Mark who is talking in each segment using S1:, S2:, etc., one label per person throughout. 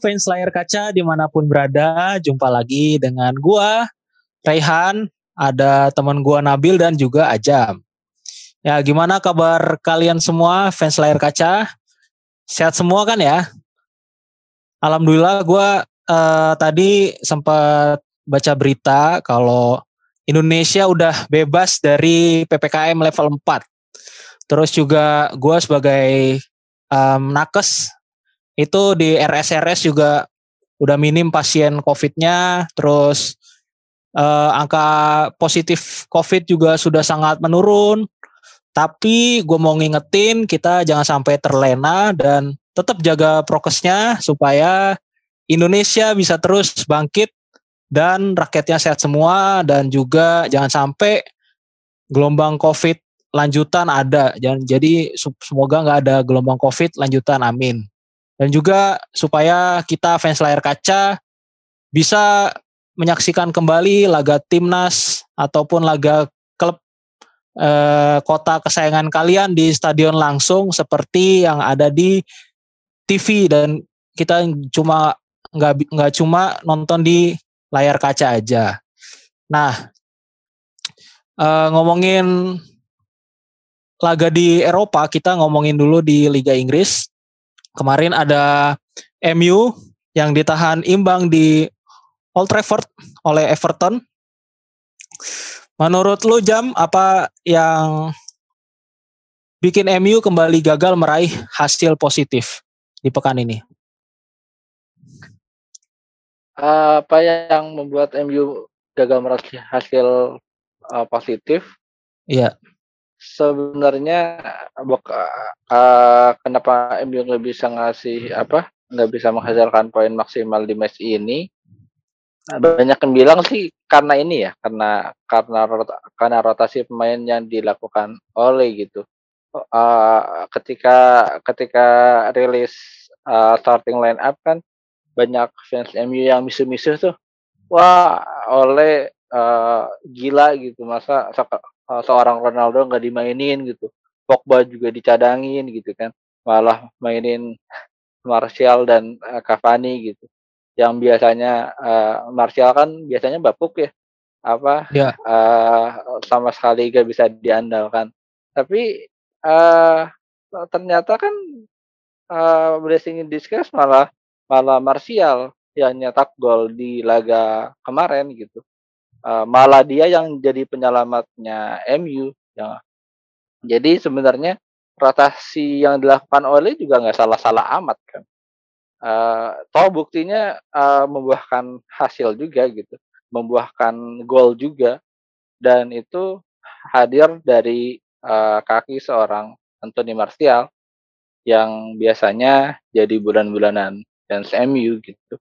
S1: fans layar kaca di mana pun berada, jumpa lagi dengan gua Raihan, ada teman gua Nabil dan juga Ajam. Ya, gimana kabar kalian semua fans layar kaca? Sehat semua kan ya? Alhamdulillah gua uh, tadi sempat baca berita kalau Indonesia udah bebas dari PPKM level 4. Terus juga gue sebagai um, nakes itu di RSRS juga udah minim pasien COVID-nya, terus uh, angka positif COVID juga sudah sangat menurun. Tapi gue mau ngingetin kita jangan sampai terlena dan tetap jaga prokesnya supaya Indonesia bisa terus bangkit dan rakyatnya sehat semua dan juga jangan sampai gelombang COVID lanjutan ada. Jadi semoga nggak ada gelombang COVID lanjutan, amin dan juga supaya kita fans layar kaca bisa menyaksikan kembali laga timnas ataupun laga klub eh, kota kesayangan kalian di stadion langsung seperti yang ada di TV dan kita cuma nggak nggak cuma nonton di layar kaca aja. Nah, eh, ngomongin laga di Eropa, kita ngomongin dulu di Liga Inggris. Kemarin ada MU yang ditahan imbang di Old Trafford oleh Everton. Menurut lu Jam apa yang bikin MU kembali gagal meraih hasil positif di pekan ini?
S2: Apa yang membuat MU gagal meraih hasil uh, positif?
S1: Iya
S2: sebenarnya uh, kenapa MU nggak bisa ngasih apa nggak bisa menghasilkan poin maksimal di match ini? Banyak yang bilang sih karena ini ya karena karena karena rotasi pemain yang dilakukan oleh gitu. Uh, ketika ketika rilis uh, starting line up kan banyak fans MU yang misu-misu tuh wah oleh uh, gila gitu masa seorang Ronaldo nggak dimainin gitu. Pogba juga dicadangin gitu kan. Malah mainin Martial dan uh, Cavani gitu. Yang biasanya uh, Martial kan biasanya bapuk ya. Apa ya. uh, sama sekali gak bisa diandalkan. Tapi uh, ternyata kan uh, blessing in disguise malah malah Martial yang nyetak gol di laga kemarin gitu uh, malah dia yang jadi penyelamatnya MU ya. Jadi sebenarnya rotasi yang dilakukan oleh juga nggak salah-salah amat kan. Uh, toh buktinya uh, membuahkan hasil juga gitu, membuahkan gol juga dan itu hadir dari uh, kaki seorang Anthony Martial yang biasanya jadi bulan-bulanan dan MU gitu.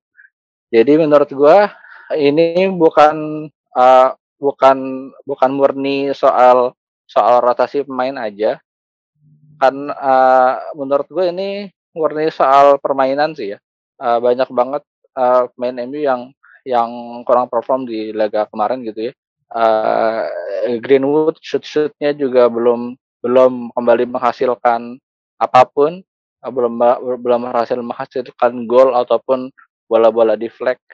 S2: Jadi menurut gua ini bukan uh, bukan bukan murni soal soal rotasi pemain aja. Kan uh, menurut gue ini murni soal permainan sih ya. Uh, banyak banget uh, pemain MU yang yang kurang perform di laga kemarin gitu ya. Uh, Greenwood shoot shootnya juga belum belum kembali menghasilkan apa pun. Uh, belum belum berhasil menghasilkan gol ataupun bola-bola deflect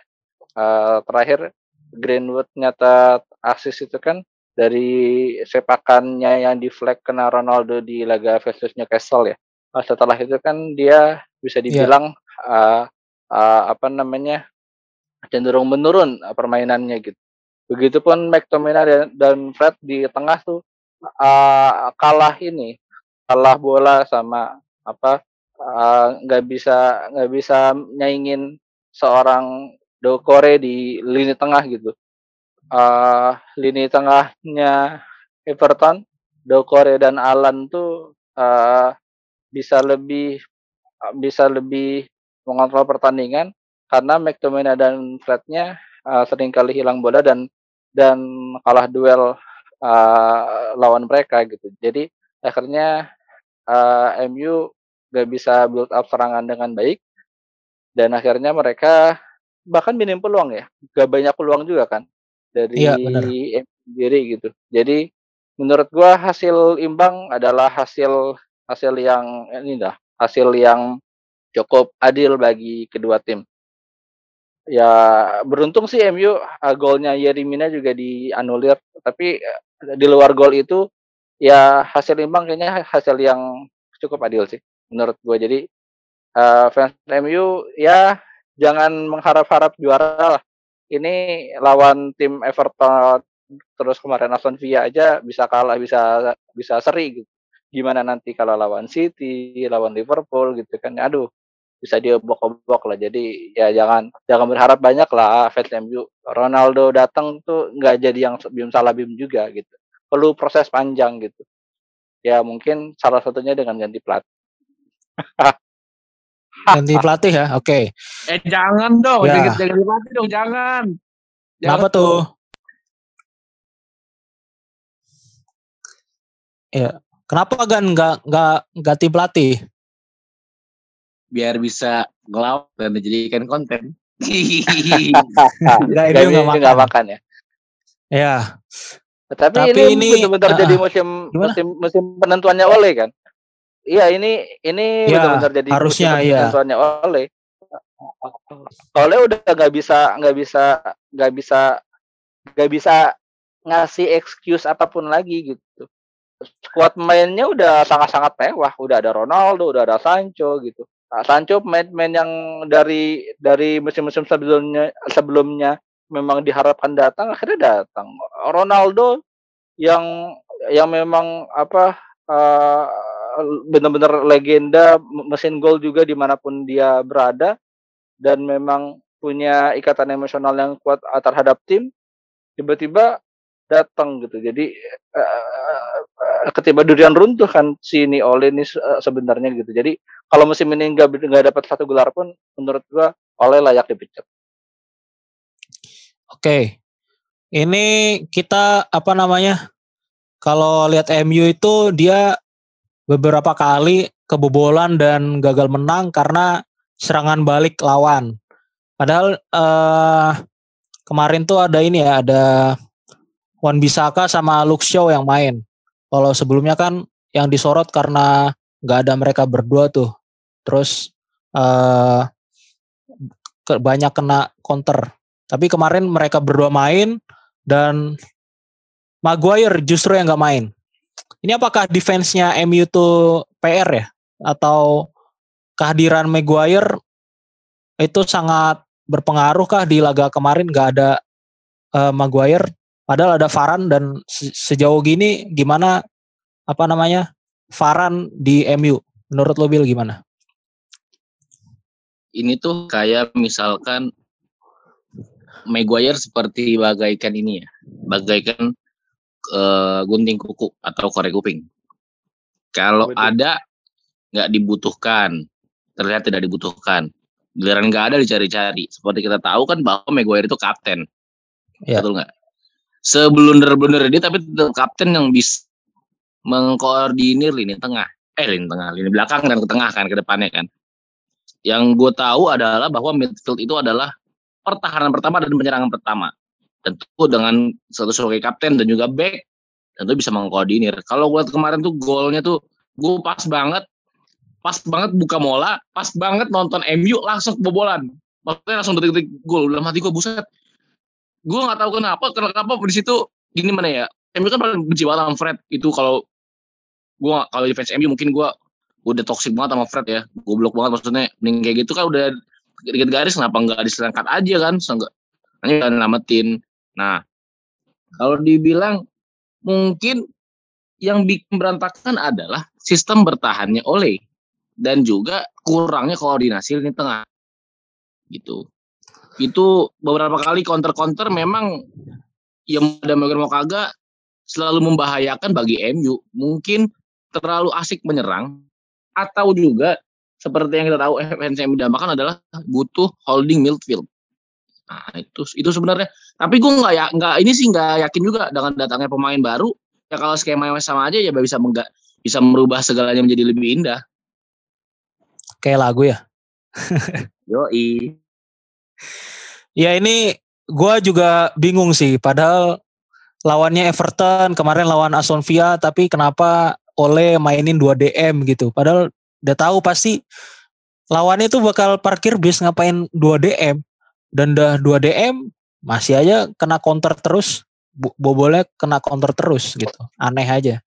S2: uh, terakhir Greenwood nyata asis itu kan dari sepakannya yang di flag kena Ronaldo di laga versus Newcastle ya. Nah, setelah itu kan dia bisa iya. dibilang yeah. uh, uh, apa namanya cenderung menurun permainannya gitu. Begitupun McTominay dan, dan Fred di tengah tuh uh, kalah ini, kalah bola sama apa nggak uh, bisa nggak bisa nyaingin seorang Dokore di lini tengah gitu. Uh, lini tengahnya Everton, Dokore dan Alan tuh uh, bisa lebih bisa lebih mengontrol pertandingan karena McTominay dan Frednya uh, sering kali hilang bola dan dan kalah duel uh, lawan mereka gitu. Jadi akhirnya uh, MU gak bisa build up serangan dengan baik dan akhirnya mereka bahkan minim peluang ya gak banyak peluang juga kan dari ya, sendiri gitu. Jadi menurut gua hasil imbang adalah hasil hasil yang ini dah hasil yang cukup adil bagi kedua tim. Ya beruntung sih MU uh, golnya Yerimina juga dianulir tapi uh, di luar gol itu ya hasil imbang kayaknya hasil yang cukup adil sih menurut gue jadi uh, fans MU ya jangan mengharap-harap juara lah ini lawan tim Everton terus kemarin Aston Villa aja bisa kalah bisa bisa seri gitu gimana nanti kalau lawan City lawan Liverpool gitu kan aduh bisa diobok-obok lah. Jadi ya jangan jangan berharap banyak lah fans MU. Ronaldo datang tuh nggak jadi yang bim salah bim juga gitu. Perlu proses panjang gitu. Ya mungkin salah satunya dengan ganti pelatih.
S1: ganti pelatih ya, oke. Okay.
S3: Eh jangan dong, ya. ganti, ganti pelatih dong, jangan.
S1: jangan Kenapa tuh? Ya, kenapa kan nggak nggak ganti pelatih?
S3: biar bisa ngelawak dan dijadikan konten.
S2: Enggak, ini nggak makan. makan ya.
S1: Ya.
S2: Tapi, Tapi ini, ini benar-benar uh, jadi musim musim musim penentuannya oleh kan. Iya ini ini ya, benar-benar jadi
S1: harusnya
S2: iya. penentuannya oleh. Oleh udah nggak bisa nggak bisa nggak bisa nggak bisa ngasih excuse apa pun lagi gitu. Squad mainnya udah sangat-sangat mewah, udah ada Ronaldo, udah ada Sancho gitu. Nah, Sancho pemain-pemain yang dari dari musim-musim sebelumnya sebelumnya memang diharapkan datang akhirnya datang. Ronaldo yang yang memang apa uh, benar-benar legenda mesin gol juga di mana pun dia berada dan memang punya ikatan emosional yang kuat terhadap tim tiba-tiba datang gitu. Jadi uh, ketiba durian runtuh kan si ini Ole ini uh, sebenarnya gitu. Jadi kalau musim ini nggak nggak dapat satu gelar pun menurut gua Ole layak dipecat.
S1: Oke. Ini kita apa namanya? Kalau lihat MU itu dia beberapa kali kebobolan dan gagal menang karena serangan balik lawan. Padahal uh, kemarin tuh ada ini ya, ada Wan Bisaka sama Shaw yang main. Kalau sebelumnya kan yang disorot karena nggak ada mereka berdua tuh. Terus uh, banyak kena counter. Tapi kemarin mereka berdua main dan Maguire justru yang nggak main. Ini apakah defense-nya MU tuh PR ya? Atau kehadiran Maguire itu sangat berpengaruh kah di laga kemarin nggak ada uh, Maguire Padahal ada Varan dan sejauh gini gimana apa namanya Varan di MU? Menurut lo Bill gimana?
S3: Ini tuh kayak misalkan Maguire seperti bagaikan ini ya, bagaikan uh, gunting kuku atau korek kuping. Kalau Betul. ada nggak dibutuhkan, terlihat tidak dibutuhkan. Giliran nggak ada dicari-cari. Seperti kita tahu kan bahwa Maguire itu kapten. Ya. Betul nggak? seblunder-blunder dia tapi tetap kapten yang bisa mengkoordinir lini tengah eh lini tengah lini belakang dan ke tengah kan ke depannya kan yang gue tahu adalah bahwa midfield itu adalah pertahanan pertama dan penyerangan pertama tentu dengan satu sebagai kapten dan juga back tentu bisa mengkoordinir. Kalau gue kemarin tuh golnya tuh gue pas banget pas banget buka mola pas banget nonton MU langsung kebobolan. Maksudnya langsung detik-detik gol dalam hati gue buset. Gue nggak tahu kenapa kenapa di situ gini mana ya MU kan paling benci banget sama Fred itu kalau gue kalau di fans MU mungkin gue udah toxic banget sama Fred ya goblok banget maksudnya. Mending kayak gitu kan udah dikit garis kenapa nggak diserangkat aja kan nggak hanya namatin nah kalau dibilang mungkin yang bikin berantakan adalah sistem bertahannya oleh dan juga kurangnya koordinasi lini tengah gitu itu beberapa kali counter-counter memang yang ada mau kagak selalu membahayakan bagi MU. Mungkin terlalu asik menyerang atau juga seperti yang kita tahu fans MU dambakan adalah butuh holding midfield. Nah itu itu sebenarnya. Tapi gue nggak ya nggak ini sih nggak yakin juga dengan datangnya pemain baru. Ya kalau skema yang sama aja ya bisa menggak bisa merubah segalanya menjadi lebih indah.
S1: Kayak lagu ya.
S3: Yoi.
S1: Ya ini gue juga bingung sih. Padahal lawannya Everton kemarin lawan Aston Villa, tapi kenapa oleh mainin 2 DM gitu. Padahal udah tahu pasti lawannya itu bakal parkir bis ngapain 2 DM. Dan dah 2 DM masih aja kena counter terus. Bobolnya kena counter terus gitu. Aneh aja.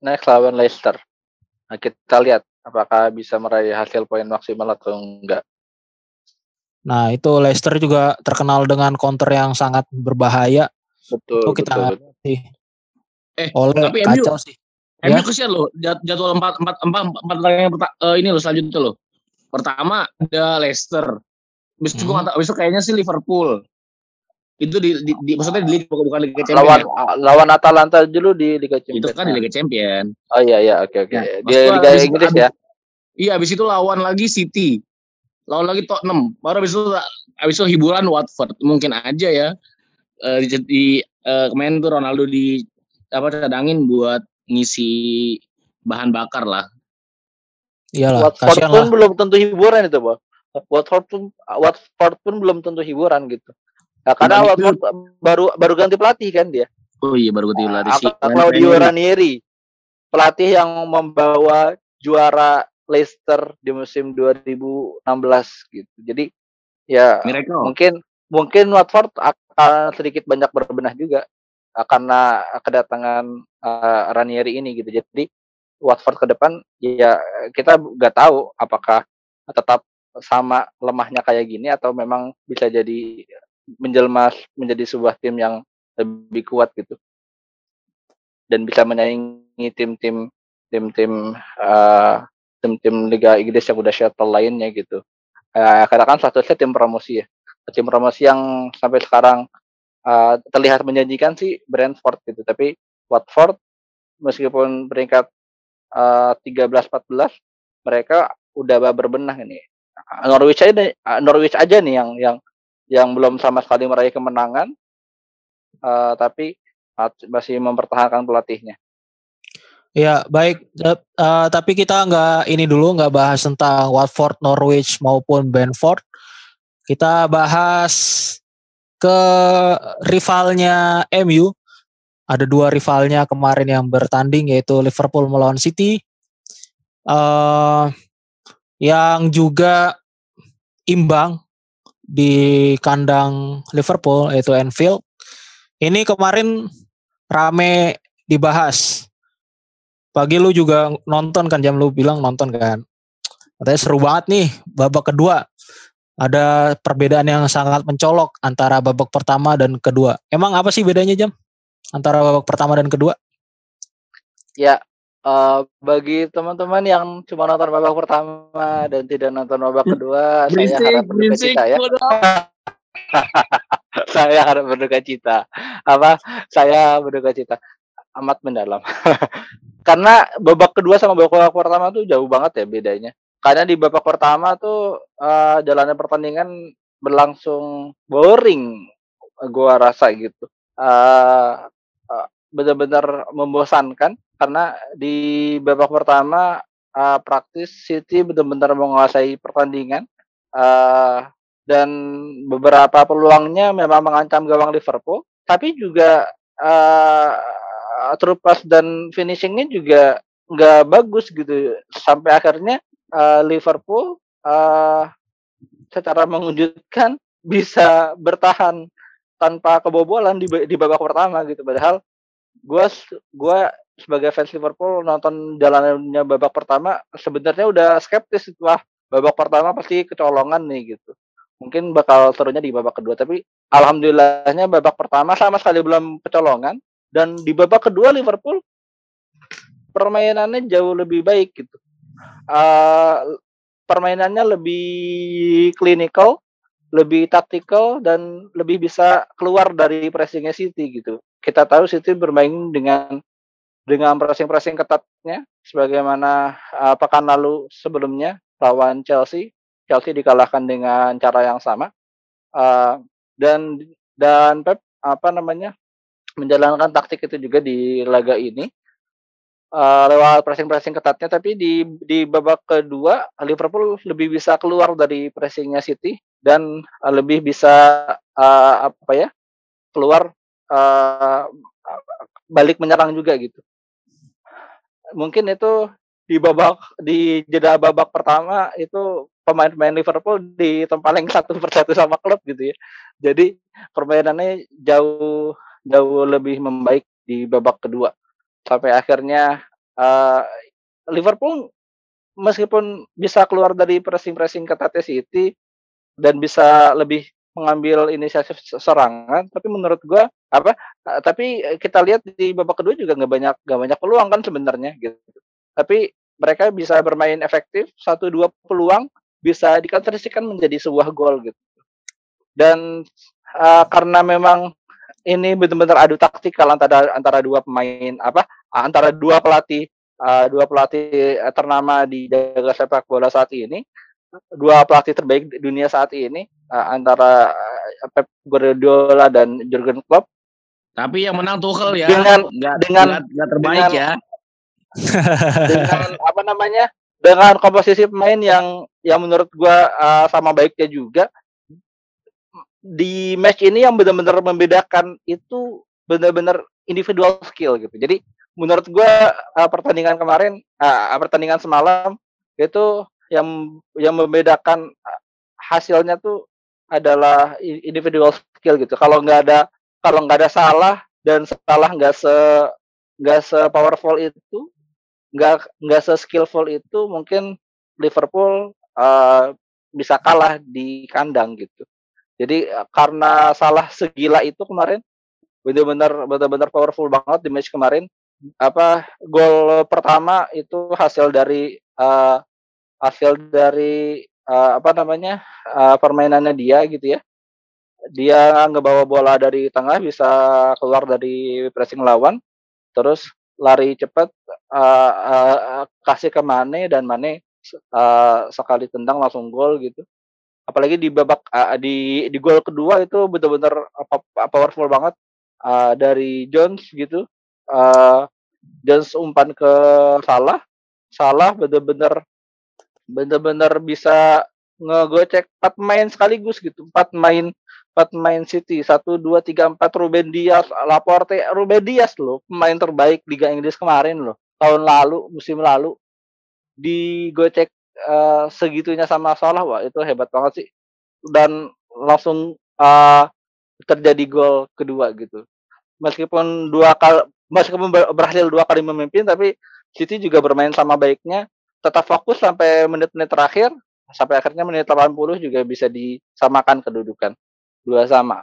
S2: Next lawan Leicester. Nah, kita lihat apakah bisa meraih hasil poin maksimal atau enggak.
S1: Nah itu Leicester juga terkenal dengan counter yang sangat berbahaya.
S2: Betul
S1: itu kita
S2: betul,
S1: sih.
S3: Eh,
S1: oleh
S3: tapi
S1: kacau
S3: MU,
S1: sih
S3: MU
S1: Ya.
S3: kesian loh. Jad- jadwal empat empat empat empat pertandingan perta- eh, ini loh selanjutnya loh. Pertama ada Leicester. Habis itu
S1: Hmm.
S3: habis itu kayaknya sih Liverpool. Itu di, di, di- maksudnya di Liga bukan Liga Champions.
S2: lawan
S3: ya.
S2: lawan Atalanta dulu di Liga
S3: itu
S2: Champions
S3: kan di Liga Champion.
S2: oh iya iya oke oke
S3: Ya,
S2: di Liga
S3: habis-
S2: Inggris
S3: habis-
S2: ya
S3: Iya, habis itu lawan lagi City. Lawan lagi Tottenham. Baru habis itu habis itu hiburan Watford. Mungkin aja ya. Eh, di, di eh, kemarin tuh Ronaldo di apa cadangin buat ngisi bahan bakar lah.
S1: iyalah
S2: Watford
S1: kasihan
S2: pun
S1: lah
S2: belum tentu hiburan itu, Bang. Watford pun Watford pun belum tentu hiburan gitu. Nah, karena
S3: Dibanding-
S2: Watford baru baru ganti pelatih kan dia.
S3: Oh iya baru gue lari sih.
S2: Apa Claudio Ranieri, pelatih yang membawa juara Leicester di musim 2016 gitu. Jadi ya
S3: Miracle.
S2: mungkin mungkin Watford akan sedikit banyak berbenah juga uh, karena kedatangan uh, Ranieri ini gitu. Jadi Watford ke depan ya kita nggak tahu apakah tetap sama lemahnya kayak gini atau memang bisa jadi menjelma menjadi sebuah tim yang lebih kuat gitu dan bisa menyaingi tim-tim tim-tim uh, tim-tim Liga Inggris yang udah shuttle lainnya gitu. Uh, karena kan statusnya tim promosi ya. Tim promosi yang sampai sekarang uh, terlihat menjanjikan sih Brentford gitu. Tapi Watford meskipun peringkat uh, 13-14 mereka udah berbenah ini. Norwich aja uh, Norwich aja nih yang yang yang belum sama sekali meraih kemenangan uh, tapi masih mempertahankan pelatihnya.
S1: Ya baik, eh, tapi kita nggak ini dulu nggak bahas tentang Watford, Norwich maupun Brentford. Kita bahas ke rivalnya MU. Ada dua rivalnya kemarin yang bertanding yaitu Liverpool melawan City. eh yang juga imbang di kandang Liverpool yaitu Anfield. Ini kemarin rame dibahas. Pagi lu juga nonton kan jam lu bilang nonton kan. Katanya seru banget nih babak kedua. Ada perbedaan yang sangat mencolok antara babak pertama dan kedua. Emang apa sih bedanya jam? Antara babak pertama dan kedua?
S2: Ya, eh, bagi teman-teman yang cuma nonton babak pertama dan tidak nonton babak kedua, saya harap berduka cita ya. saya harap berduka cita. Apa? Saya berduka cita amat mendalam. Karena babak kedua sama babak pertama tuh jauh banget ya bedanya. Karena di babak pertama tuh eh, jalannya pertandingan berlangsung boring, gua rasa gitu. Eh, eh, benar-benar membosankan karena di babak pertama eh, praktis City benar-benar menguasai pertandingan eh, dan beberapa peluangnya memang mengancam gawang Liverpool, tapi juga eh true dan finishingnya juga nggak bagus gitu. Sampai akhirnya eh, Liverpool eh secara mengejutkan bisa bertahan tanpa kebobolan di, di babak pertama gitu. Padahal gua gua sebagai fans Liverpool nonton jalannya babak pertama sebenarnya udah skeptis wah babak pertama pasti kecolongan nih gitu. Mungkin bakal serunya di babak kedua tapi alhamdulillahnya babak pertama sama sekali belum kecolongan dan di babak kedua Liverpool permainannya jauh lebih baik gitu. Uh, permainannya lebih clinical lebih taktikal dan lebih bisa keluar dari pressingnya City gitu kita tahu City bermain dengan dengan pressing-pressing ketatnya sebagaimana uh, pekan lalu sebelumnya lawan Chelsea. Chelsea dikalahkan dengan cara yang sama. Uh, dan dan Pep apa namanya menjalankan taktik itu juga di laga ini. Uh, lewat pressing-pressing ketatnya tapi di di babak kedua Liverpool lebih bisa keluar dari pressingnya City dan uh, lebih bisa uh, apa ya keluar uh, balik menyerang juga gitu mungkin itu di babak di jeda babak pertama itu pemain-pemain Liverpool ditempeleng satu persatu sama klub gitu ya. Jadi permainannya jauh jauh lebih membaik di babak kedua sampai akhirnya uh, Liverpool meskipun bisa keluar dari pressing-pressing ketatnya City dan bisa lebih mengambil inisiatif serangan tapi menurut gua apa tapi kita lihat di babak kedua juga nggak banyak nggak banyak peluang kan sebenarnya gitu. Tapi mereka bisa bermain efektif satu dua peluang bisa dikonversikan menjadi sebuah gol gitu. Dan uh, karena memang ini benar-benar adu taktikal antara antara dua pemain apa antara dua pelatih uh, dua pelatih ternama di jaga sepak bola saat ini dua pelatih terbaik dunia saat ini uh, antara uh, Pep Guardiola dan Jurgen Klopp.
S3: Tapi yang menang Tuchel ya.
S2: Dengan nggak, dengan nggak terbaik dengan, ya. dengan apa namanya? Dengan komposisi pemain yang yang menurut gua uh, sama baiknya juga di match ini yang benar-benar membedakan itu benar-benar individual skill gitu. Jadi menurut gua uh, pertandingan kemarin uh, pertandingan semalam itu yang yang membedakan hasilnya tuh adalah individual skill gitu. Kalau nggak ada kalau nggak ada salah dan salah nggak se nggak se powerful itu, nggak nggak se skillful itu, mungkin Liverpool uh, bisa kalah di kandang gitu. Jadi karena salah segila itu kemarin benar-benar benar-benar powerful banget di match kemarin. Apa gol pertama itu hasil dari uh, hasil dari uh, apa namanya uh, permainannya dia gitu ya. Dia ngebawa bola dari tengah bisa keluar dari pressing lawan terus lari cepat uh, uh, kasih ke Mane dan Mane uh, sekali tendang langsung gol gitu. Apalagi di babak uh, di di gol kedua itu benar-benar powerful banget. Uh, dari Jones gitu uh, Jones umpan ke Salah. Salah benar-benar bener-bener bisa ngegocek empat main sekaligus gitu. Empat main empat main City. Satu dua tiga empat Ruben Dias Laporte Ruben Dias loh pemain terbaik Liga Inggris kemarin loh. Tahun lalu musim lalu. Digocek uh, segitunya sama Salah wah itu hebat banget sih. Dan langsung uh, terjadi gol kedua gitu. Meskipun dua kali meskipun berhasil dua kali memimpin tapi City juga bermain sama baiknya tetap fokus sampai menit-menit terakhir sampai akhirnya menit 80 juga bisa disamakan kedudukan. Dua sama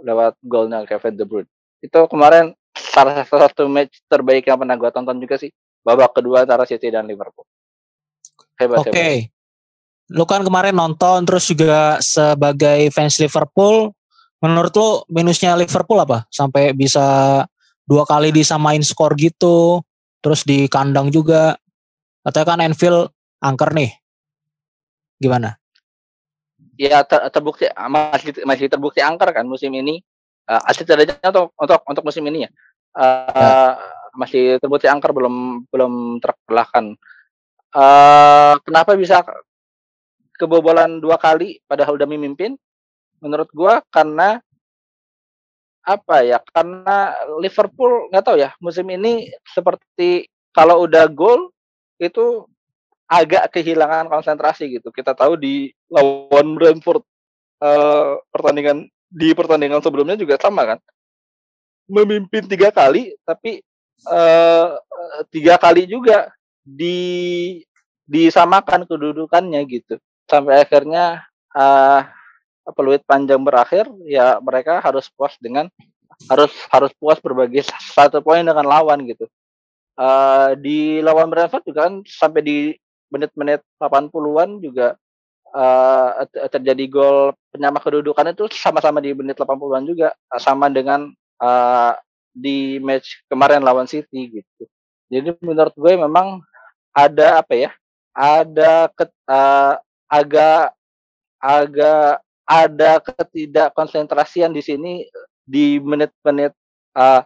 S2: lewat golnya Kevin De Bruyne. Itu kemarin salah satu match terbaik yang pernah gue tonton juga sih babak kedua antara City dan Liverpool.
S1: Oke. Okay. lu kan kemarin nonton terus juga sebagai fans Liverpool menurut lu minusnya Liverpool apa? Sampai bisa dua kali disamain skor gitu terus di kandang juga Katanya kan Enfield angker nih. Gimana?
S2: Ya ter terbukti masih masih terbukti angker kan musim ini. Uh, asli tidaknya untuk untuk untuk musim ini ya. Uh, ya. Masih terbukti angker belum belum terkalahkan. Uh, kenapa bisa kebobolan dua kali padahal udah memimpin? Menurut gua karena apa ya? Karena Liverpool nggak tahu ya musim ini seperti kalau udah gol itu agak kehilangan konsentrasi gitu. Kita tahu di lawan Brentford uh, pertandingan di pertandingan sebelumnya juga sama kan, memimpin tiga kali, tapi uh, tiga kali juga di disamakan kedudukannya gitu. Sampai akhirnya uh, peluit panjang berakhir, ya mereka harus puas dengan harus harus puas berbagi satu poin dengan lawan gitu uh, di lawan Brentford juga kan sampai di menit-menit 80-an juga uh, terjadi gol penyama kedudukan itu sama-sama di menit 80-an juga sama dengan uh, di match kemarin lawan City gitu. Jadi menurut gue memang ada apa ya? Ada ke, uh, agak agak ada ketidakkonsentrasian di sini di menit-menit uh,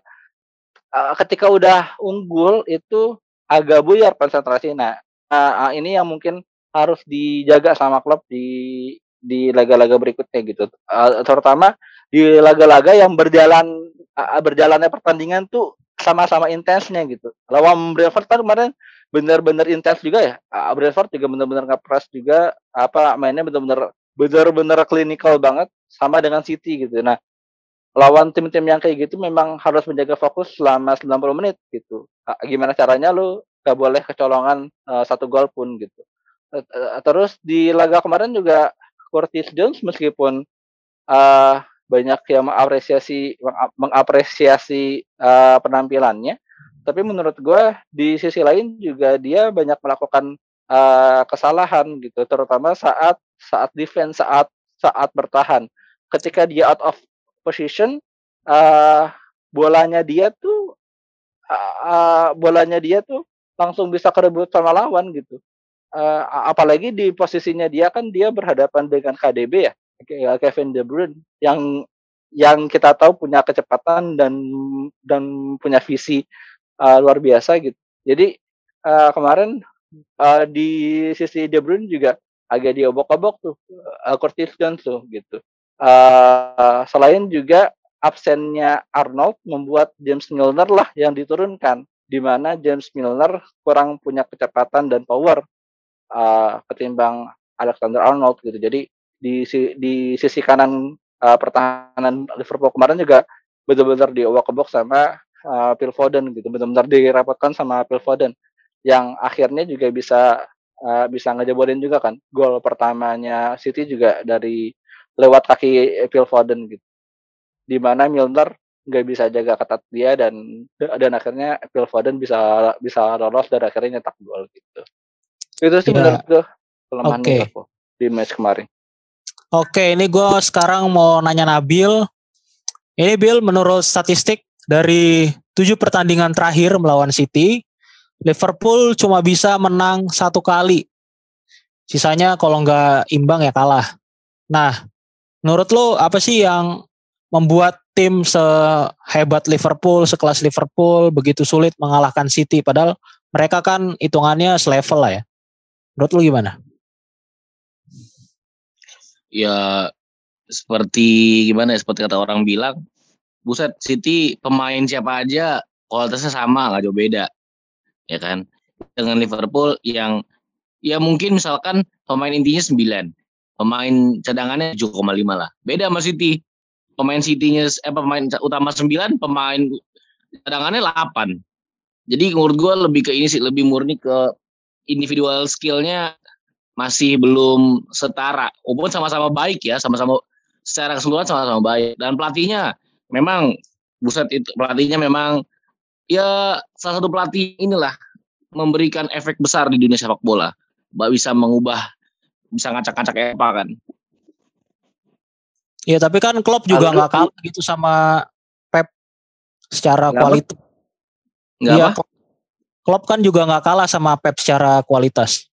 S2: uh, ketika udah unggul itu agak buyar konsentrasi. Nah, uh, ini yang mungkin harus dijaga sama klub di di laga-laga berikutnya gitu. Uh, terutama di laga-laga yang berjalan uh, berjalannya pertandingan tuh sama-sama intensnya gitu. Lawan Brentford kan kemarin benar-benar intens juga ya. Uh, Brentford juga benar-benar ngepres juga apa mainnya benar-benar benar-benar klinikal banget sama dengan City gitu. Nah, lawan tim-tim yang kayak gitu memang harus menjaga fokus selama 90 menit gitu. Gimana caranya lu gak boleh kecolongan uh, satu gol pun gitu. Uh, terus di laga kemarin juga Curtis Jones meskipun uh, banyak yang mengapresiasi mengapresiasi uh, penampilannya tapi menurut gue di sisi lain juga dia banyak melakukan uh, kesalahan gitu terutama saat saat defense saat saat bertahan ketika dia out of position uh, bolanya dia tuh uh, bolanya dia tuh langsung bisa kerebut sama lawan gitu uh, apalagi di posisinya dia kan dia berhadapan dengan KDB ya Kevin De Bruyne yang yang kita tahu punya kecepatan dan dan punya visi uh, luar biasa gitu. Jadi uh, kemarin uh, di sisi De Bruyne juga agak diobok-obok tuh uh, Curtis Jones tuh gitu. Uh, selain juga absennya Arnold membuat James Milner lah yang diturunkan di mana James Milner kurang punya kecepatan dan power uh, ketimbang Alexander Arnold gitu. Jadi di di sisi kanan uh, pertahanan Liverpool kemarin juga benar-benar diobok-obok sama uh, Phil Foden gitu benar-benar dirapatkan sama Phil Foden yang akhirnya juga bisa uh, bisa ngejebolin juga kan gol pertamanya City juga dari lewat kaki Phil Foden gitu di mana Milner nggak bisa jaga ketat dia dan dan akhirnya Phil Foden bisa bisa lolos dan akhirnya nyetak gol gitu itu sih ya. menurut gue kelemahan okay. Liverpool di match kemarin
S1: Oke, ini gue sekarang mau nanya Nabil. Ini Bill, menurut statistik dari tujuh pertandingan terakhir melawan City, Liverpool cuma bisa menang satu kali. Sisanya kalau nggak imbang ya kalah. Nah, menurut lo apa sih yang membuat tim sehebat Liverpool, sekelas Liverpool begitu sulit mengalahkan City? Padahal mereka kan hitungannya selevel lah ya. Menurut lo gimana?
S3: Ya seperti gimana ya seperti kata orang bilang buset City pemain siapa aja kualitasnya sama nggak jauh beda ya kan dengan Liverpool yang ya mungkin misalkan pemain intinya 9 pemain cadangannya 7,5 lah. Beda sama City. Pemain City-nya eh pemain utama 9 pemain cadangannya 8 jadi menurut gue lebih ke ini sih lebih murni ke individual skillnya masih belum setara. Walaupun sama-sama baik ya sama-sama secara keseluruhan sama-sama baik. Dan pelatihnya memang buset itu pelatihnya memang ya salah satu pelatih inilah memberikan efek besar di dunia sepak bola. Bisa mengubah bisa ngacak-ngacak apa kan.
S1: Iya tapi kan Klopp juga nggak kalah gitu sama Pep secara kualitas. Iya. Klopp kan juga nggak kalah sama Pep secara kualitas.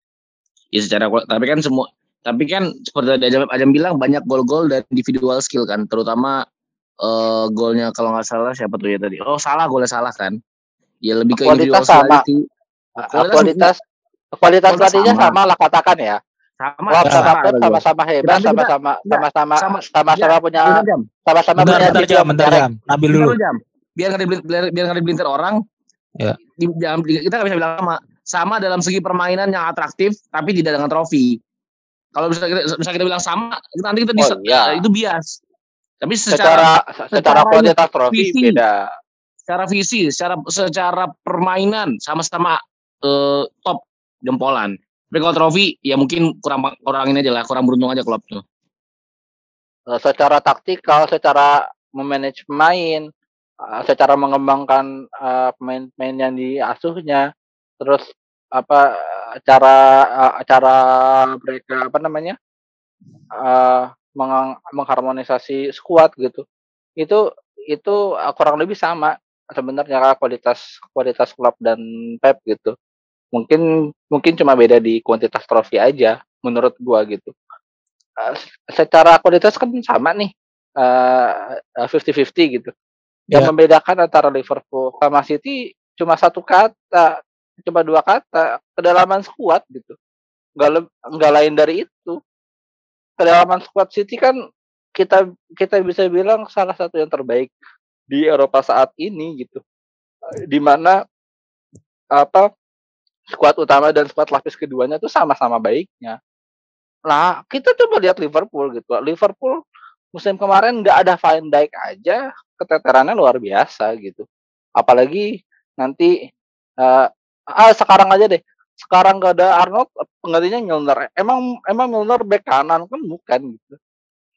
S3: Ya secara tapi kan semua tapi kan seperti Ajam, Ajam bilang banyak gol-gol dan individual skill kan terutama uh, golnya kalau nggak salah siapa tuh ya tadi? Oh salah golnya salah kan? Ya lebih ke
S2: kualitas sama. Kualitas kualitas, kualitas pelatihnya sama lah katakan ya. Sama sama sama-sama hebat, sama-sama sama-sama sama-sama punya sama-sama
S1: punya bentar jam, bentar jam. Nabil dulu. Jam.
S3: Biar nggak dibelintir biar nggak dibelintir orang. Ya. Di, jam, kita nggak bisa bilang sama. Sama dalam segi permainan yang atraktif, tapi tidak dengan trofi. Kalau bisa kita, bisa kita bilang sama, nanti kita bisa, oh, iya. itu bias. Tapi secara secara,
S2: secara, secara kualitas trofi visi, beda.
S3: Secara visi, secara secara permainan sama-sama uh, top jempolan. Tapi kalau trofi ya mungkin kurang kurang ini aja lah, kurang beruntung aja klub tuh.
S2: Eh, secara taktikal, secara memanage pemain, uh, secara mengembangkan pemain-pemain uh, yang diasuhnya, terus apa cara cara mereka apa namanya meng mengharmonisasi squad gitu. Itu itu kurang lebih sama sebenarnya kualitas kualitas klub dan Pep gitu. Mungkin mungkin cuma beda di kuantitas trofi aja menurut gua gitu. Uh, secara kualitas kan sama nih. Uh, 50-50 gitu. Yang yeah. membedakan antara Liverpool sama City cuma satu kata, cuma dua kata, kedalaman squad gitu. Enggak enggak lain dari itu kedalaman squad City kan kita kita bisa bilang salah satu yang terbaik di Eropa saat ini gitu. Di mana apa skuad utama dan skuad lapis keduanya tuh sama-sama baiknya. Nah, kita coba lihat Liverpool gitu. Liverpool musim kemarin nggak ada Van Dijk aja, keteterannya luar biasa gitu. Apalagi nanti uh, ah sekarang aja deh. Sekarang gak ada Arnold, penggantinya Milner. Emang emang Milner back kanan kan bukan gitu.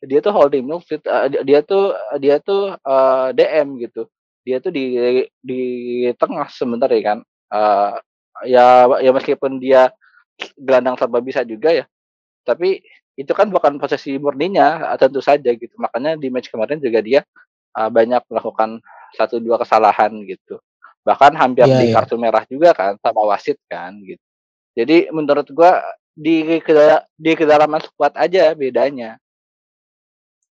S2: Dia tuh holding midfield, uh, dia tuh dia tuh uh, DM gitu. Dia tuh di di tengah sebentar ya kan. Uh, ya ya meskipun dia gelandang serba bisa juga ya. Tapi itu kan bukan posisi murninya tentu saja gitu. Makanya di match kemarin juga dia uh, banyak melakukan satu dua kesalahan gitu. Bahkan hampir yeah, di yeah. kartu merah juga kan sama wasit kan gitu. Jadi menurut gua di di kedalaman squad aja bedanya.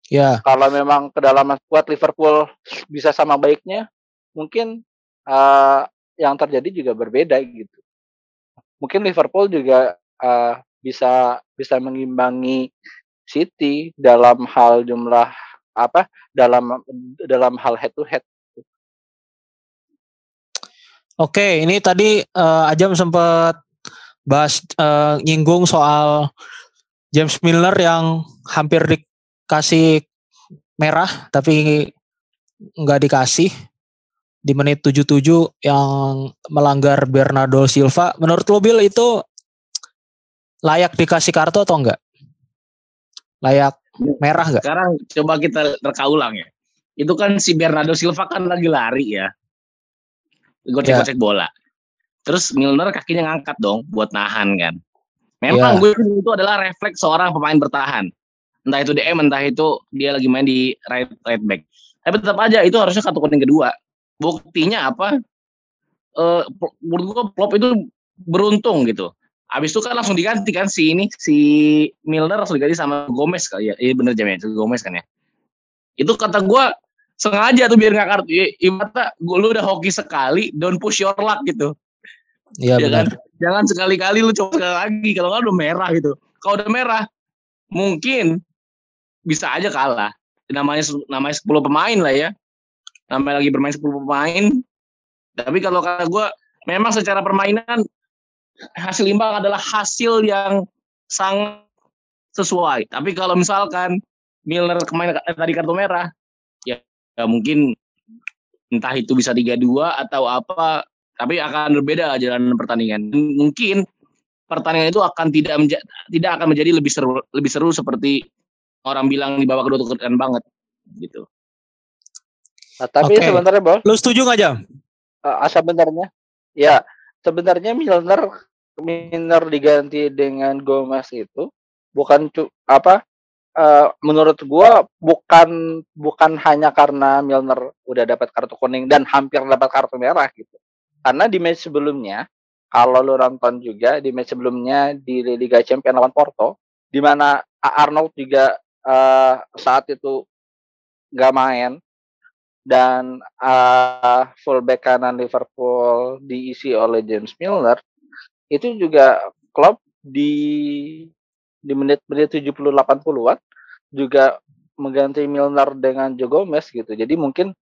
S2: Ya yeah. kalau memang kedalaman squad Liverpool bisa sama baiknya mungkin uh, yang terjadi juga berbeda gitu mungkin Liverpool juga uh, bisa bisa mengimbangi City dalam hal jumlah apa dalam dalam hal head to head.
S1: Oke, ini tadi uh, Ajam sempat bahas uh, nyinggung soal James Milner yang hampir dikasih merah tapi nggak dikasih di menit 77 yang melanggar Bernardo Silva. Menurut lo Bill itu layak dikasih kartu atau enggak? Layak merah enggak?
S3: Sekarang coba kita reka ulang ya. Itu kan si Bernardo Silva kan lagi lari ya. Gocek-gocek ya. bola. Terus Milner kakinya ngangkat dong buat nahan kan. Memang ya. gue itu adalah refleks seorang pemain bertahan. Entah itu DM, entah itu dia lagi main di right right back. Tapi tetap aja itu harusnya kartu kuning kedua. Buktinya apa? Eh uh, menurut gue Klopp itu beruntung gitu. Abis itu kan langsung diganti kan si ini si Milner langsung diganti sama Gomez kali ya. Iya bener jam ya, Gomez kan ya. Itu kata gue sengaja tuh biar nggak kartu. Ya, ibaratnya gue lu udah hoki sekali, don't push your luck gitu.
S1: Iya ya kan?
S3: Jangan sekali-kali lu coba sekali lagi kalau nggak udah merah gitu. Kalau udah merah mungkin bisa aja kalah. Namanya namanya 10 pemain lah ya. Namanya lagi bermain 10 pemain. Tapi kalau kata gue memang secara permainan hasil imbang adalah hasil yang sangat sesuai. Tapi kalau misalkan Milner kemarin tadi kartu merah, ya, ya mungkin entah itu bisa 3-2 atau apa, tapi akan berbeda jalan pertandingan. Mungkin pertandingan itu akan tidak tidak akan menjadi lebih seru lebih seru seperti orang bilang di bawah kedua keren banget gitu.
S2: Nah, tapi okay. sebenarnya bos,
S1: lu setuju nggak jam?
S2: Uh, sebenarnya, ya sebenarnya Milner Milner diganti dengan Gomez itu bukan cu apa uh, menurut gua bukan bukan hanya karena Milner udah dapat kartu kuning dan hampir dapat kartu merah gitu. Karena di match sebelumnya kalau lu nonton juga di match sebelumnya di Liga Champions lawan Porto di mana Arnold juga uh, saat itu nggak main dan uh, fullback kanan Liverpool diisi oleh James Milner itu juga klub di di menit-menit 70 80-an juga mengganti Milner dengan Joe Gomez gitu. Jadi mungkin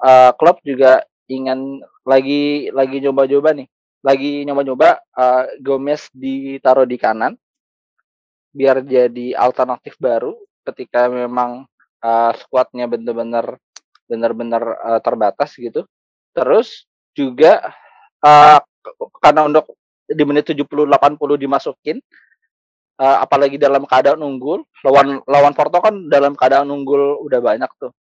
S2: uh, klub juga ingin lagi lagi coba-coba nih. Lagi nyoba-nyoba uh, Gomez ditaruh di kanan biar jadi alternatif baru ketika memang uh, skuadnya benar-benar benar-benar uh, terbatas gitu. Terus juga uh, karena untuk di menit 70 80 dimasukin uh, apalagi dalam keadaan unggul lawan lawan Porto kan dalam keadaan unggul udah banyak tuh.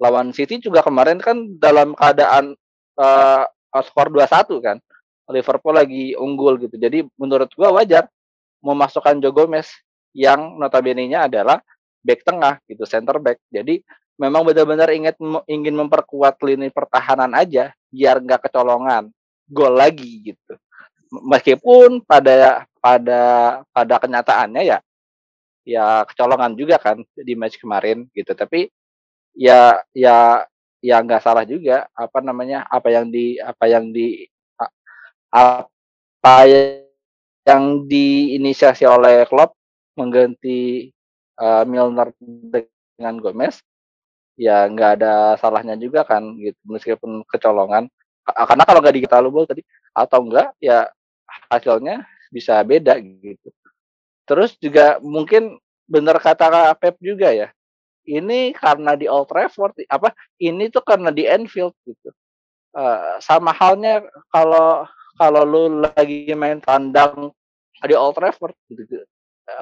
S2: Lawan City juga kemarin kan dalam keadaan uh, skor 2-1 kan. Liverpool lagi unggul gitu. Jadi menurut gua wajar memasukkan Joe Gomez yang notabene-nya adalah back tengah gitu center back. Jadi memang benar-benar ingat ingin memperkuat lini pertahanan aja biar nggak kecolongan gol lagi gitu. Meskipun pada pada pada kenyataannya ya ya kecolongan juga kan di match kemarin gitu. Tapi ya ya ya nggak salah juga apa namanya apa yang di apa yang di apa yang diinisiasi oleh klub mengganti uh, Milner dengan Gomez ya nggak ada salahnya juga kan gitu meskipun kecolongan karena kalau nggak diketahui tadi atau enggak ya hasilnya bisa beda gitu. Terus juga mungkin benar kata Pep juga ya. Ini karena di Old Trafford apa ini tuh karena di Anfield gitu. Uh, sama halnya kalau kalau lu lagi main tandang di Old Trafford gitu.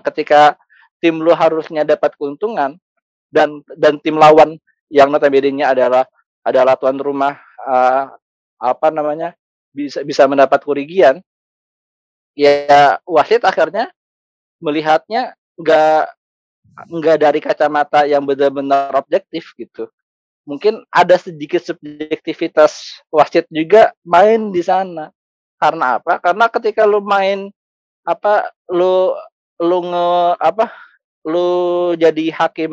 S2: Ketika tim lu harusnya dapat keuntungan dan dan tim lawan yang notabene adalah adalah tuan rumah uh, apa namanya bisa bisa mendapat kerugian ya wasit akhirnya melihatnya nggak nggak dari kacamata yang benar-benar objektif gitu. Mungkin ada sedikit subjektivitas wasit juga main di sana. Karena apa? Karena ketika lu main apa lu lu nge apa lu jadi hakim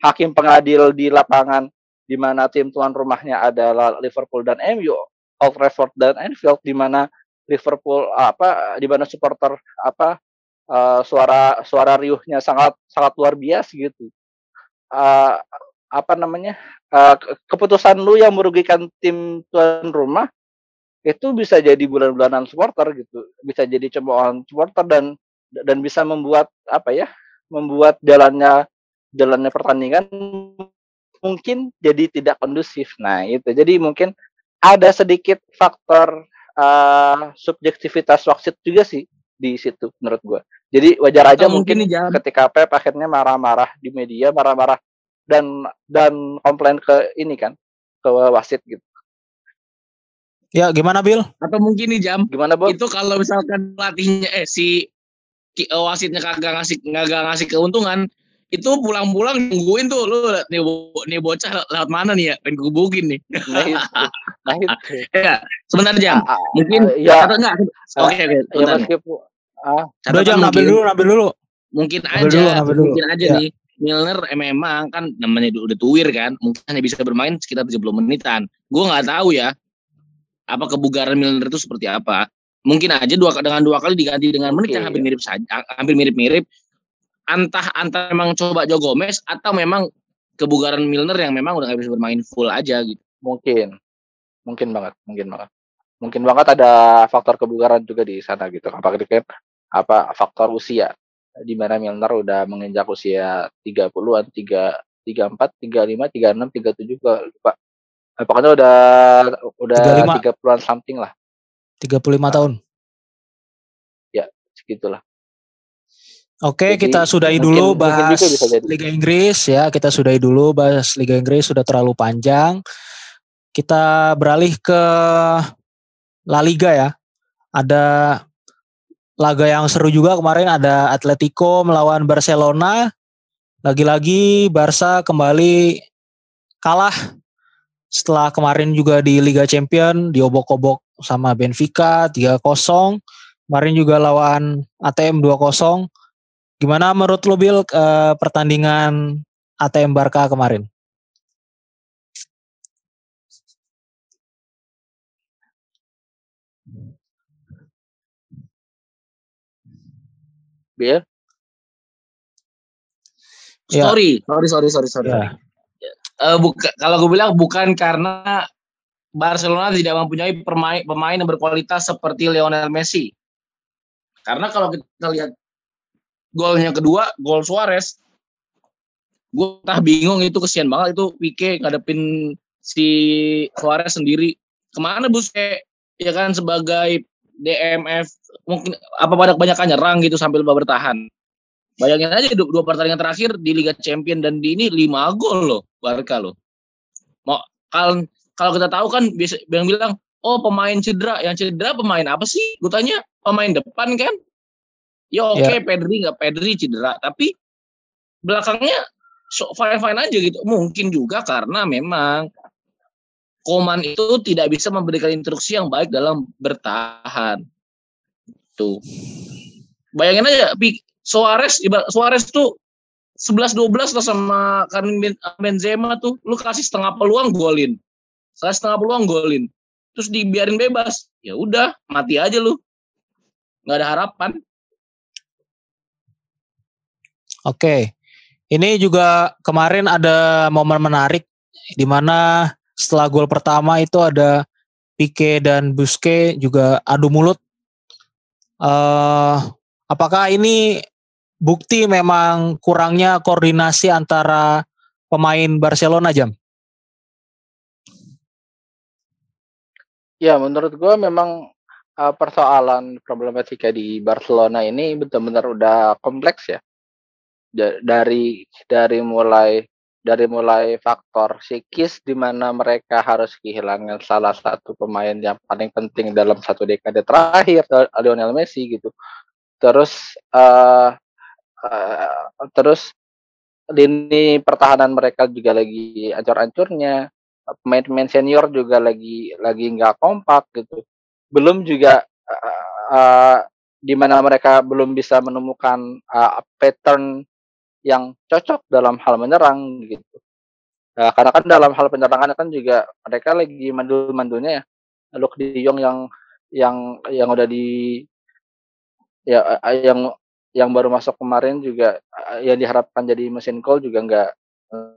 S2: hakim pengadil di lapangan di mana tim tuan rumahnya adalah Liverpool dan MU, Old Trafford dan Anfield di mana Liverpool apa di mana supporter apa uh, suara suara riuhnya sangat sangat luar biasa gitu. Uh, apa namanya uh, keputusan lu yang merugikan tim tuan rumah itu bisa jadi bulan-bulanan supporter gitu, bisa jadi cemoohan supporter dan dan bisa membuat apa ya, membuat jalannya jalannya pertandingan mungkin jadi tidak kondusif. Nah itu jadi mungkin ada sedikit faktor uh, subjektivitas wasit juga sih di situ menurut gue. Jadi wajar aja mungkin, mungkin ketika Pep akhirnya marah-marah di media, marah-marah dan dan komplain ke ini kan ke wasit gitu.
S1: Ya gimana Bill?
S3: Atau mungkin nih jam?
S2: Gimana Bob?
S3: Itu kalau misalkan pelatihnya eh si eh, wasitnya kagak ngasih kagak ngasih keuntungan, itu pulang-pulang nungguin tuh lu nih, nih bocah lewat mana nih ya? Pengen gebukin nih. Nah itu, nah itu. ya sebentar jam ah, ah, mungkin ya atau enggak oke
S2: okay, oke okay, ya meskipun
S1: ah. Udah jam ngambil dulu ngambil dulu.
S3: Mungkin aja dulu, dulu. mungkin aja ya. nih. Milner memang kan namanya udah tuwir kan mungkin hanya bisa bermain sekitar 70 menitan. Gue nggak tahu ya apa kebugaran Milner itu seperti apa. Mungkin aja dua dengan dua kali diganti dengan menit yang hampir mirip saja hampir mirip-mirip antah antah memang coba Joe Gomez atau memang kebugaran Milner yang memang udah gak bisa bermain full aja gitu
S2: mungkin mungkin banget mungkin banget mungkin banget ada faktor kebugaran juga di sana gitu apakah kan apa faktor usia di mana Milner udah menginjak usia 30-an, 3 34, 35, 36, 37 gua lupa. Nah, pokoknya udah udah 35. 30-an something lah.
S1: 35 nah. tahun.
S2: Ya, segitulah.
S1: Oke, Jadi, kita sudahi mungkin, dulu bahas Liga Inggris ya. Kita sudahi dulu bahas Liga Inggris sudah terlalu panjang. Kita beralih ke La Liga ya. Ada laga yang seru juga kemarin ada Atletico melawan Barcelona. Lagi-lagi Barca kembali kalah setelah kemarin juga di Liga Champion diobok-obok sama Benfica 3-0. Kemarin juga lawan ATM 2-0. Gimana menurut lo Bill eh, pertandingan ATM Barca kemarin?
S2: Bill?
S3: Ya. Sorry, sorry, sorry, sorry, sorry. Ya. Uh, buka, kalau gue bilang bukan karena Barcelona tidak mempunyai pemain pemain yang berkualitas seperti Lionel Messi. Karena kalau kita lihat golnya kedua, gol Suarez, gue tak bingung itu kesian banget itu Pique ngadepin si Suarez sendiri. Ke mana Busquets ya kan sebagai DMF mungkin apa banyak banyak nyerang gitu sambil bertahan. Bayangin aja dua, dua pertandingan terakhir di Liga Champion dan di ini lima gol loh Barca loh. Mau kalau kalau kita tahu kan biasa yang bilang oh pemain cedera, yang cedera pemain apa sih? Gue tanya pemain depan kan. Ya oke okay, yeah. Pedri nggak Pedri cedera, tapi belakangnya so fine fine aja gitu. Mungkin juga karena memang Koman itu tidak bisa memberikan instruksi yang baik dalam bertahan. Tuh. Bayangin aja, Suarez, Suarez tuh 11-12 lah sama Karim Benzema tuh, lu kasih setengah peluang golin. Saya setengah peluang golin. Terus dibiarin bebas. Ya udah, mati aja lu. Nggak ada harapan.
S1: Oke. Ini juga kemarin ada momen menarik di mana setelah gol pertama itu ada Pique dan Busquets juga adu mulut Uh, apakah ini bukti memang kurangnya koordinasi antara pemain Barcelona jam?
S2: Ya, menurut gue memang uh, persoalan problematika di Barcelona ini benar-benar udah kompleks ya. Dari dari mulai dari mulai faktor psikis di mana mereka harus kehilangan salah satu pemain yang paling penting dalam satu dekade terakhir Lionel Messi gitu. Terus uh, uh, terus lini pertahanan mereka juga lagi ancur-ancurnya pemain-pemain senior juga lagi lagi nggak kompak gitu belum juga uh, uh, di mana mereka belum bisa menemukan uh, pattern yang cocok dalam hal menyerang gitu. Uh, karena kan dalam hal penyerangan kan juga mereka lagi mandul-mandulnya ya. Luke De Jong yang yang yang udah di ya yang yang baru masuk kemarin juga yang diharapkan jadi mesin gol juga nggak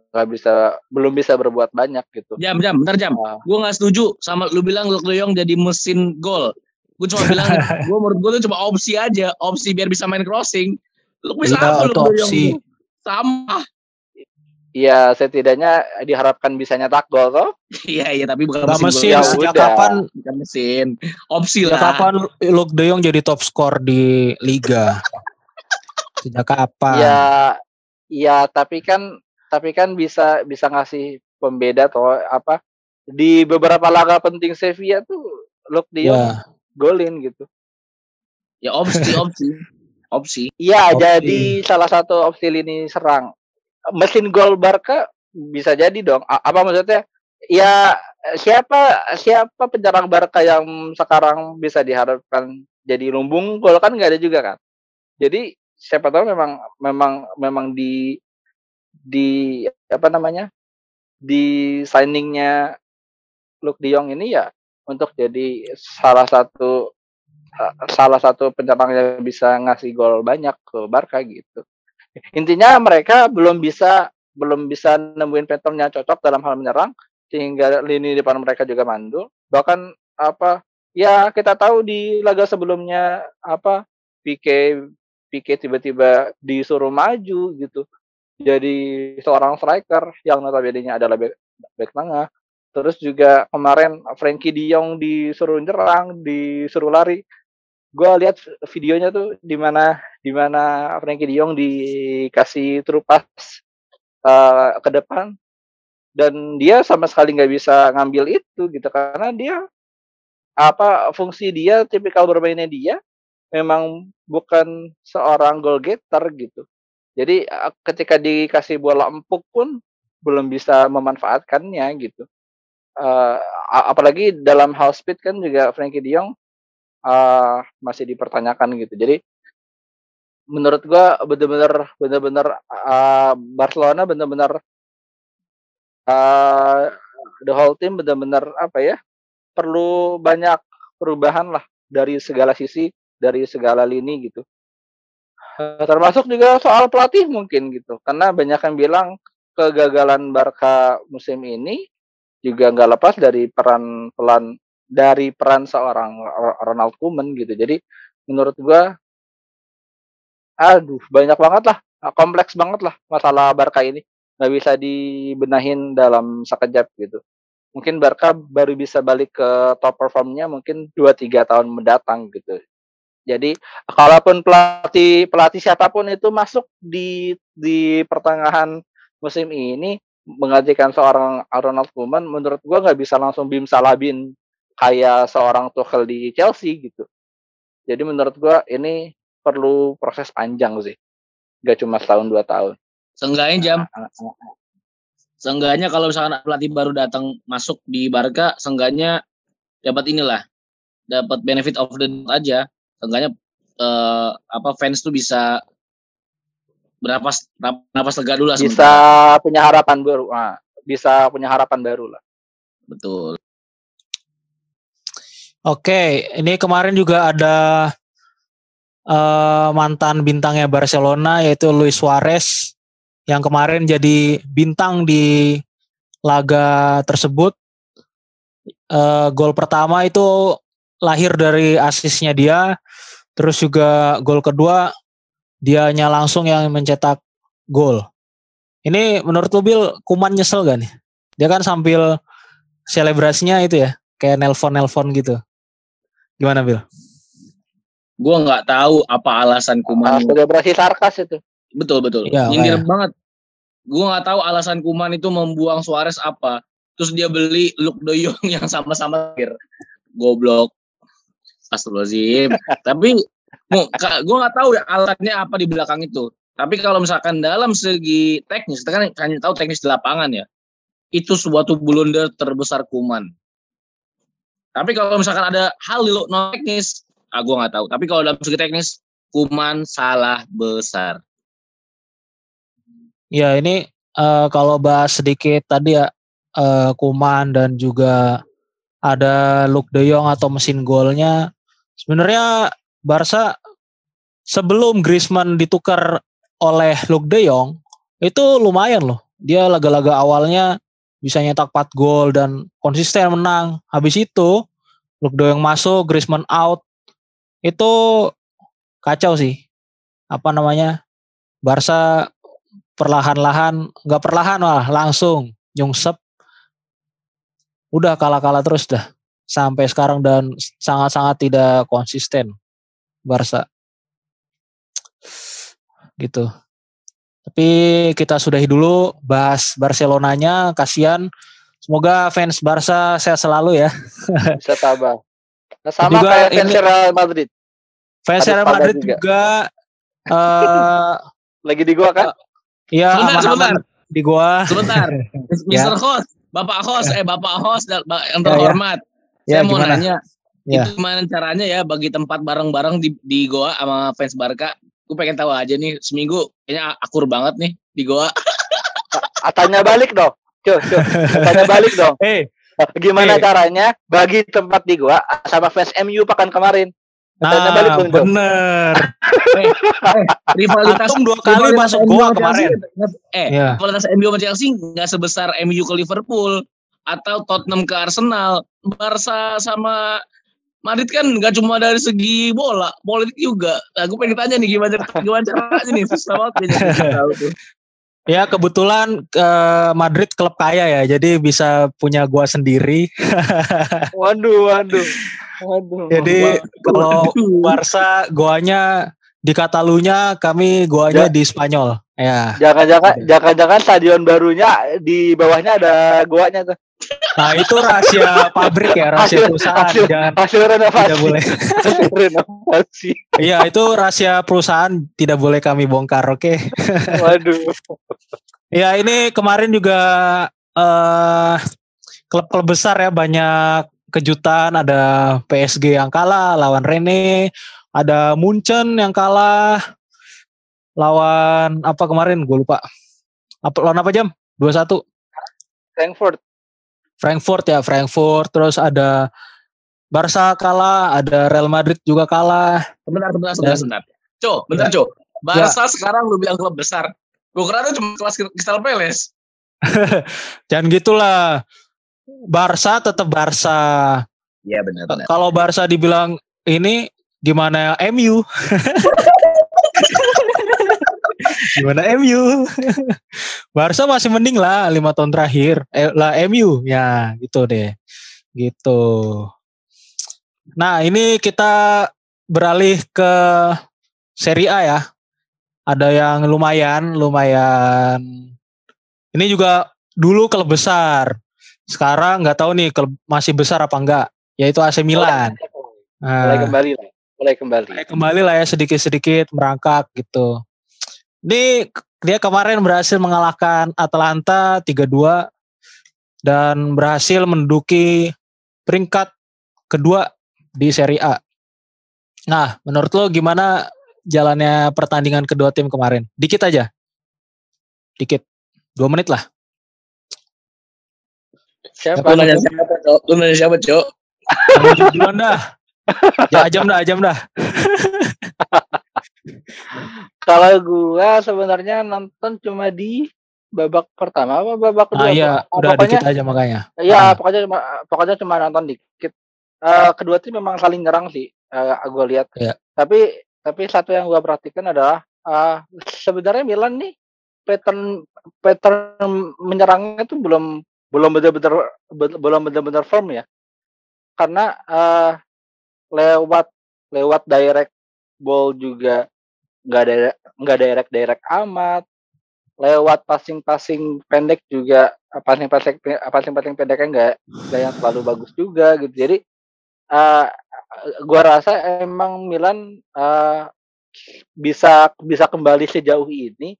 S2: nggak bisa belum bisa berbuat banyak gitu.
S3: Jam jam, bentar jam. Uh, gue nggak setuju sama lu bilang Luke De Jong jadi mesin gol. Gue cuma bilang, gue menurut gue itu cuma opsi aja, opsi biar bisa main crossing. Lu bisa
S1: apa Luke De Jong?
S3: Sama.
S2: Iya, setidaknya diharapkan bisa nyetak gol toh.
S3: Iya, iya, tapi bukan
S1: mesin. mesin ya, sejak udah. kapan?
S3: Bukan mesin. Opsi lah.
S1: kapan Luke De Jong jadi top skor di liga? sejak kapan?
S2: Iya, iya, tapi kan tapi kan bisa bisa ngasih pembeda atau apa di beberapa laga penting Sevilla tuh Luke De Jong yeah. golin gitu.
S3: Ya opsi opsi opsi.
S2: Iya jadi salah satu opsi lini serang. Mesin gol Barca bisa jadi dong. Apa maksudnya? Ya siapa siapa penyerang Barca yang sekarang bisa diharapkan jadi lumbung gol kan nggak ada juga kan. Jadi siapa tahu memang memang memang di di apa namanya di signingnya Luke De Jong ini ya untuk jadi salah satu salah satu penyerang yang bisa ngasih gol banyak ke Barca gitu. Intinya mereka belum bisa belum bisa nemuin patternnya cocok dalam hal menyerang sehingga lini depan mereka juga mandul. Bahkan apa ya kita tahu di laga sebelumnya apa Pique Pique tiba-tiba disuruh maju gitu jadi seorang striker yang notabene adalah back, back tengah. Terus juga kemarin Frankie De Jong disuruh nyerang, disuruh lari. Gue lihat videonya tuh di mana di mana Frankie De Jong dikasih terupas uh, ke depan dan dia sama sekali nggak bisa ngambil itu gitu karena dia apa fungsi dia tipikal bermainnya dia memang bukan seorang goal getter gitu jadi ketika dikasih bola empuk pun belum bisa memanfaatkannya gitu. Uh, apalagi dalam hal speed kan juga Frankie De Jong uh, masih dipertanyakan gitu. Jadi menurut gua benar-benar benar-benar uh, Barcelona benar-benar uh, the whole team benar-benar apa ya perlu banyak perubahan lah dari segala sisi dari segala lini gitu Eh, termasuk juga soal pelatih mungkin gitu karena banyak yang bilang kegagalan Barca musim ini juga nggak lepas dari peran pelan dari peran seorang Ronald Koeman gitu. Jadi menurut gua aduh banyak banget lah kompleks banget lah masalah Barca ini. Nggak bisa dibenahin dalam sekejap gitu. Mungkin Barca baru bisa balik ke top performnya mungkin 2-3 tahun mendatang gitu. Jadi kalaupun pelatih pelatih siapa pun itu masuk di di pertengahan musim ini menggantikan seorang Ronald Koeman, menurut gua nggak bisa langsung bim salabin kayak seorang Tuchel di Chelsea gitu. Jadi menurut gua ini perlu proses panjang sih, nggak cuma setahun dua tahun.
S3: Seenggaknya jam. Nah, nah, nah. Seenggaknya kalau misalkan pelatih baru datang masuk di Barca, seenggaknya dapat inilah, dapat benefit of the doubt aja seenggaknya uh, apa fans tuh bisa berapa berapa lega dulu lah
S2: bisa sementara. punya harapan baru nah, bisa punya harapan baru lah
S3: betul
S1: oke ini kemarin juga ada uh, mantan bintangnya Barcelona yaitu Luis Suarez yang kemarin jadi bintang di laga tersebut uh, gol pertama itu lahir dari asisnya dia Terus juga gol kedua dianya langsung yang mencetak gol. Ini menurut lu Bill Kuman nyesel gak nih? Dia kan sambil selebrasinya itu ya, kayak nelpon-nelpon gitu. Gimana Bill?
S3: Gue nggak tahu apa alasan Kuman.
S2: Ah, selebrasi sarkas itu.
S3: Betul betul.
S1: Iya,
S3: Nyindir
S1: makanya.
S3: banget. Gue nggak tahu alasan Kuman itu membuang Suarez apa. Terus dia beli Luke De Jong yang sama-sama akhir. Goblok. Astagfirullahaladzim. Tapi gue nggak tahu ya alasannya apa di belakang itu. Tapi kalau misalkan dalam segi teknis, kita kan hanya tahu teknis di lapangan ya. Itu suatu blunder terbesar Kuman. Tapi kalau misalkan ada hal di non teknis, ah gue nggak tahu. Tapi kalau dalam segi teknis, Kuman salah besar.
S1: Ya ini eh, kalau bahas sedikit tadi ya eh, Kuman dan juga ada Luke De Jong atau mesin golnya. Sebenarnya Barca sebelum Griezmann ditukar oleh Luke De Jong itu lumayan loh. Dia laga-laga awalnya bisa nyetak 4 gol dan konsisten menang. Habis itu Luke Jong masuk, Griezmann out. Itu kacau sih. Apa namanya? Barca perlahan-lahan nggak perlahan malah langsung nyungsep udah kalah-kalah terus dah sampai sekarang dan sangat-sangat tidak konsisten Barca gitu tapi kita sudahi dulu bahas Barcelonanya kasihan semoga fans Barca sehat selalu ya
S2: Bisa tabah. Nah, sama
S1: Juga
S2: kayak fans
S1: ini-
S2: Real Madrid.
S1: fans Real Madrid
S2: juga.
S1: juga eh
S2: Lagi di gua kan?
S1: ya
S3: Sebentar,
S1: aman-aman di gua
S3: Sebentar,
S1: Ya.
S3: Mr. Host, Bapak Host, eh Bapak Host yang
S1: Ya, ya.
S3: terhormat.
S1: Ya,
S3: saya mau
S1: gimana?
S3: nanya,
S1: Ya.
S3: itu gimana caranya ya bagi tempat bareng-bareng di, di Goa sama fans Barca? Gue pengen tahu aja nih seminggu kayaknya akur banget nih di Goa.
S2: Ah, Tanya balik dong. Cuy, cuy. Tanya balik dong.
S1: eh
S2: Gimana
S1: Eh.
S2: caranya bagi tempat di gua sama fans MU pekan kemarin? Tanya balik
S1: nah
S2: dong, Cok.
S1: bener
S3: Rivalitas
S1: Antum dua kali
S3: rivalitas
S1: masuk
S3: MU
S1: Goa
S3: sama
S1: kemarin.
S3: Chelsea, Eh,
S1: Ya.
S3: rivalitas MU sama Chelsea nggak sebesar MU ke Liverpool atau Tottenham ke Arsenal. Barca sama Madrid kan nggak cuma dari segi bola, politik juga. Nah, gue pengen tanya nih gimana gimana caranya nih susah banget tahu tuh.
S1: Ya kebetulan eh, Madrid klub kaya ya, jadi bisa punya gua sendiri.
S2: Waduh, waduh. Waduh.
S1: Jadi kalau. Barca goanya di Katalunya, kami goanya
S2: Ya.
S1: di Spanyol. Ya.
S2: Jangan-jangan jangan-jangan stadion barunya di bawahnya ada goanya tuh.
S1: Nah itu rahasia pabrik ya, rahasia perusahaan.
S2: hasil-
S1: Jangan
S2: Hasil renovasi.
S1: tidak boleh.
S2: Renovasi.
S1: Iya itu rahasia perusahaan, tidak boleh kami bongkar. Oke.
S2: Waduh.
S1: Ya ini kemarin juga eh klub-klub besar ya banyak kejutan. Ada PSG yang kalah lawan Rene, ada Munchen yang kalah lawan apa kemarin? Gue lupa. Apa lawan apa jam? 2-1.
S2: Frankfurt.
S1: Frankfurt ya Frankfurt. Terus ada Barca kalah, ada Real Madrid juga kalah.
S3: Sebentar, sebentar, sebentar,
S1: Dan-
S3: sebentar. Co, bentar,
S1: Ya.
S3: Co. Barca sekarang lu bilang klub besar. Gue kira cuma kelas Crystal Palace.
S1: Jangan gitulah. Barca tetap Barca.
S3: Iya benar benar.
S1: Kalau Barca dibilang ini gimana MU? gimana MU? Barca masih mending lah lima tahun terakhir. Eh, lah MU ya gitu deh. Gitu. Nah ini kita beralih ke Serie A ya. Ada yang lumayan, lumayan. Ini juga dulu klub besar. Sekarang nggak tahu nih klub masih besar apa enggak. Yaitu AC Milan.
S2: Mulai kembali lah. Mulai kembali.
S1: mulai kembali lah ya sedikit-sedikit merangkak gitu. Ini dia kemarin berhasil mengalahkan Atalanta 3-2 dan berhasil menduduki peringkat kedua di Serie A. Nah, menurut lo gimana jalannya pertandingan kedua tim kemarin? Dikit aja. Dikit. Dua menit lah.
S2: Siapa?
S3: Lu nanya siapa, Co? Lu nanya siapa, Co?
S1: Maju duluan dah. Ya ajam dah, ajam dah.
S2: Kalau gua sebenarnya nonton cuma di babak pertama apa babak kedua?
S1: Ah iya,
S2: Ah,
S1: udah
S2: pokoknya,
S1: dikit aja makanya.
S2: Iya,
S1: Ah.
S2: pokoknya cuma pokoknya cuma nonton dikit. Eh, kedua tim memang saling nyerang sih. uh, gue lihat.
S1: Iya.
S2: Tapi tapi satu yang gue perhatikan adalah uh, sebenarnya Milan nih pattern pattern menyerangnya tuh belum belum benar-benar belum benar-benar firm ya. Karena uh, lewat lewat direct ball juga nggak ada nggak direct direct amat lewat passing-passing pendek juga passing-passing passing-passing pendeknya nggak nggak yang terlalu bagus juga gitu. Jadi uh, gua rasa emang Milan uh, bisa bisa kembali sejauh ini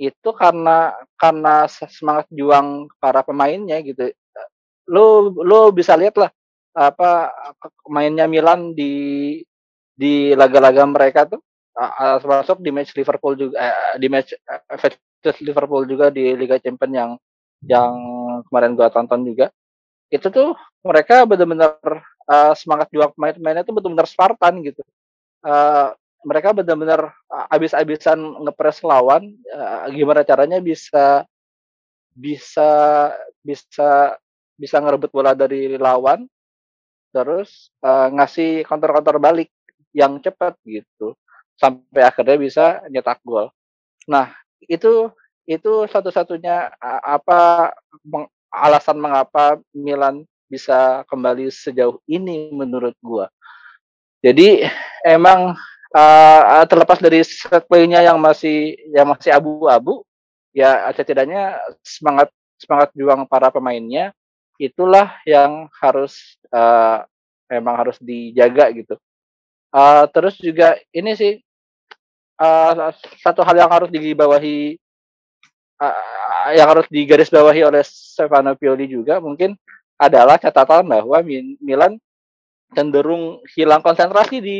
S2: itu karena karena semangat juang para pemainnya gitu. Lo lo bisa lihat lah apa mainnya Milan di di laga-laga mereka tuh uh, termasuk di match Liverpool juga uh, di match uh, terus Liverpool juga di Liga Champions yang yang kemarin gua tonton juga. Itu tuh mereka benar-benar uh, semangat juang pemain-pemainnya tuh benar-benar Spartan gitu. Uh, mereka benar-benar abis-abisan ngepres lawan uh, gimana caranya bisa bisa bisa bisa ngerebut bola dari lawan terus uh, ngasih counter-counter balik yang cepat gitu sampai akhirnya bisa nyetak gol. Nah, itu itu satu-satunya apa meng, alasan mengapa Milan bisa kembali sejauh ini menurut gua. Jadi emang uh, terlepas dari set play-nya yang masih yang masih abu-abu, ya setidaknya semangat semangat juang para pemainnya itulah yang harus uh, emang harus dijaga gitu. Uh, terus juga ini sih uh, satu hal yang harus dibawahi uh, yang harus digarisbawahi oleh Stefano Pioli juga mungkin adalah catatan bahwa Milan cenderung hilang konsentrasi di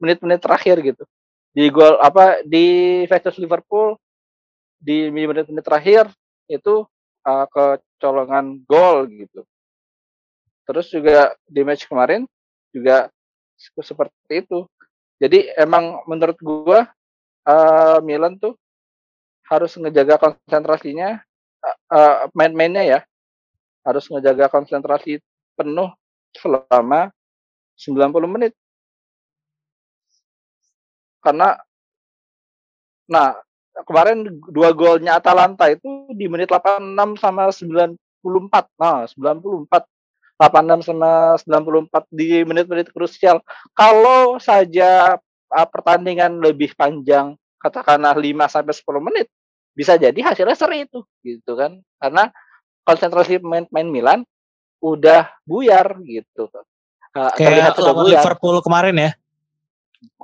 S2: menit-menit terakhir gitu. Di gol apa di versus Liverpool di menit-menit terakhir itu uh, kecolongan gol gitu. Terus juga di match kemarin juga seperti itu. Jadi emang menurut gua uh, Milan tuh harus ngejaga konsentrasinya uh, main-mainnya ya. Harus ngejaga konsentrasi penuh selama 90 menit. Karena nah kemarin dua golnya Atalanta itu di menit 86 sama 94 nah 94 86 sama 94 di menit-menit krusial. Kalau saja uh, pertandingan lebih panjang katakanlah 5 sampai 10 menit bisa jadi hasilnya seri itu gitu kan. Karena konsentrasi pemain-pemain Milan udah buyar gitu.
S1: Uh, kayak lawan buyar. Liverpool kemarin ya?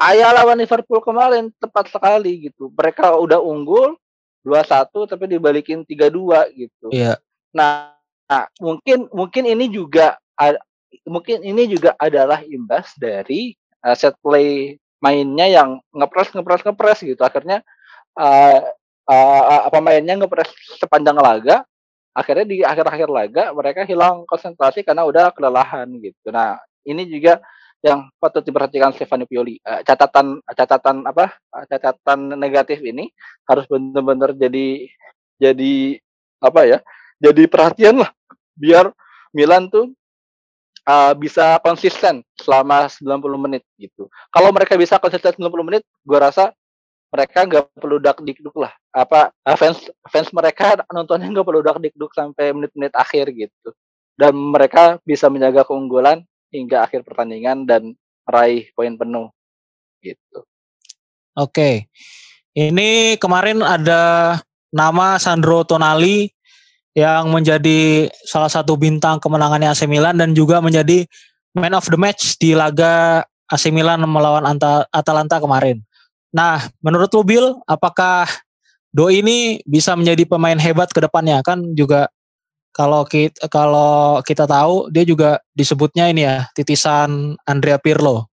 S2: Ayah lawan Liverpool kemarin tepat sekali gitu. Mereka udah unggul 2-1 tapi dibalikin 3-2 gitu.
S1: Iya.
S2: Nah, nah mungkin mungkin ini juga mungkin ini juga adalah imbas dari uh, set play mainnya yang ngepres ngepres ngepres gitu. Akhirnya uh, uh, pemainnya ngepres sepanjang laga akhirnya di akhir-akhir laga mereka hilang konsentrasi karena udah kelelahan gitu. Nah ini juga yang patut diperhatikan Stefano Pioli. Uh, catatan catatan apa catatan negatif ini harus benar-benar jadi jadi apa ya jadi perhatian lah biar Milan tuh uh, bisa konsisten selama 90 menit gitu. Kalau mereka bisa konsisten 90 menit, gue rasa mereka nggak perlu dak dikduk lah. Apa uh, fans fans mereka nontonnya nggak perlu dak dikduk sampai menit-menit akhir gitu. Dan mereka bisa menjaga keunggulan hingga akhir pertandingan dan raih poin penuh gitu.
S1: Oke. Ini kemarin ada nama Sandro Tonali yang menjadi salah satu bintang kemenangannya AC Milan dan juga menjadi man of the match di laga AC Milan melawan Atalanta kemarin. Nah, menurut lu Bill, apakah Do ini bisa menjadi pemain hebat ke depannya? Kan juga kalau kita kalau kita tahu dia juga disebutnya ini ya titisan Andrea Pirlo.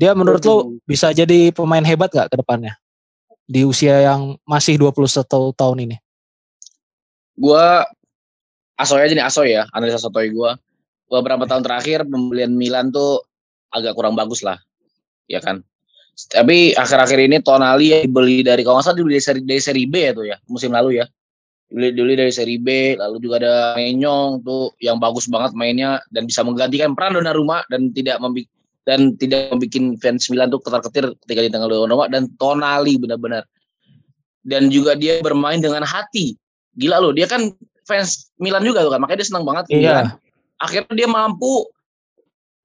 S1: Dia menurut lu bisa jadi pemain hebat gak ke depannya di usia yang masih 21 tahun ini?
S3: Gue asoy aja nih asoy ya analisa sotoy gue beberapa tahun terakhir pembelian Milan tuh agak kurang bagus lah ya kan tapi akhir-akhir ini Tonali yang dibeli dari kalau nggak salah dibeli dari seri, dari seri B ya tuh ya musim lalu ya dibeli, dibeli dari seri B lalu juga ada Menyong tuh yang bagus banget mainnya dan bisa menggantikan peran Donnarumma dan tidak membi dan tidak membuat fans Milan tuh ketar-ketir ketika di tanggal Roma dan Tonali benar-benar. Dan juga dia bermain dengan hati. Gila loh, dia kan fans Milan juga tuh kan, makanya dia senang banget
S1: Iya.
S3: Milan. Akhirnya dia mampu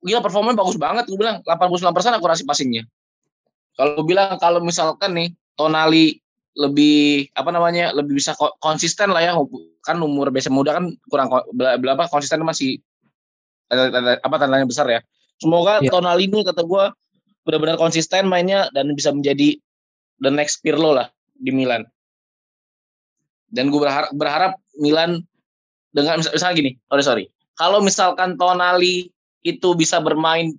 S3: gila performanya bagus banget gue bilang 89% akurasi passingnya. Kalau gue bilang kalau misalkan nih Tonali lebih apa namanya lebih bisa ko- konsisten lah ya kan umur biasa muda kan kurang berapa konsisten masih apa tandanya besar ya semoga
S1: Iya.
S3: Tonali ini kata gua benar-benar konsisten mainnya dan bisa menjadi the next Pirlo lah di Milan dan gue berharap, berharap Milan dengan misal- misalnya gini sorry sorry kalau misalkan Tonali itu bisa bermain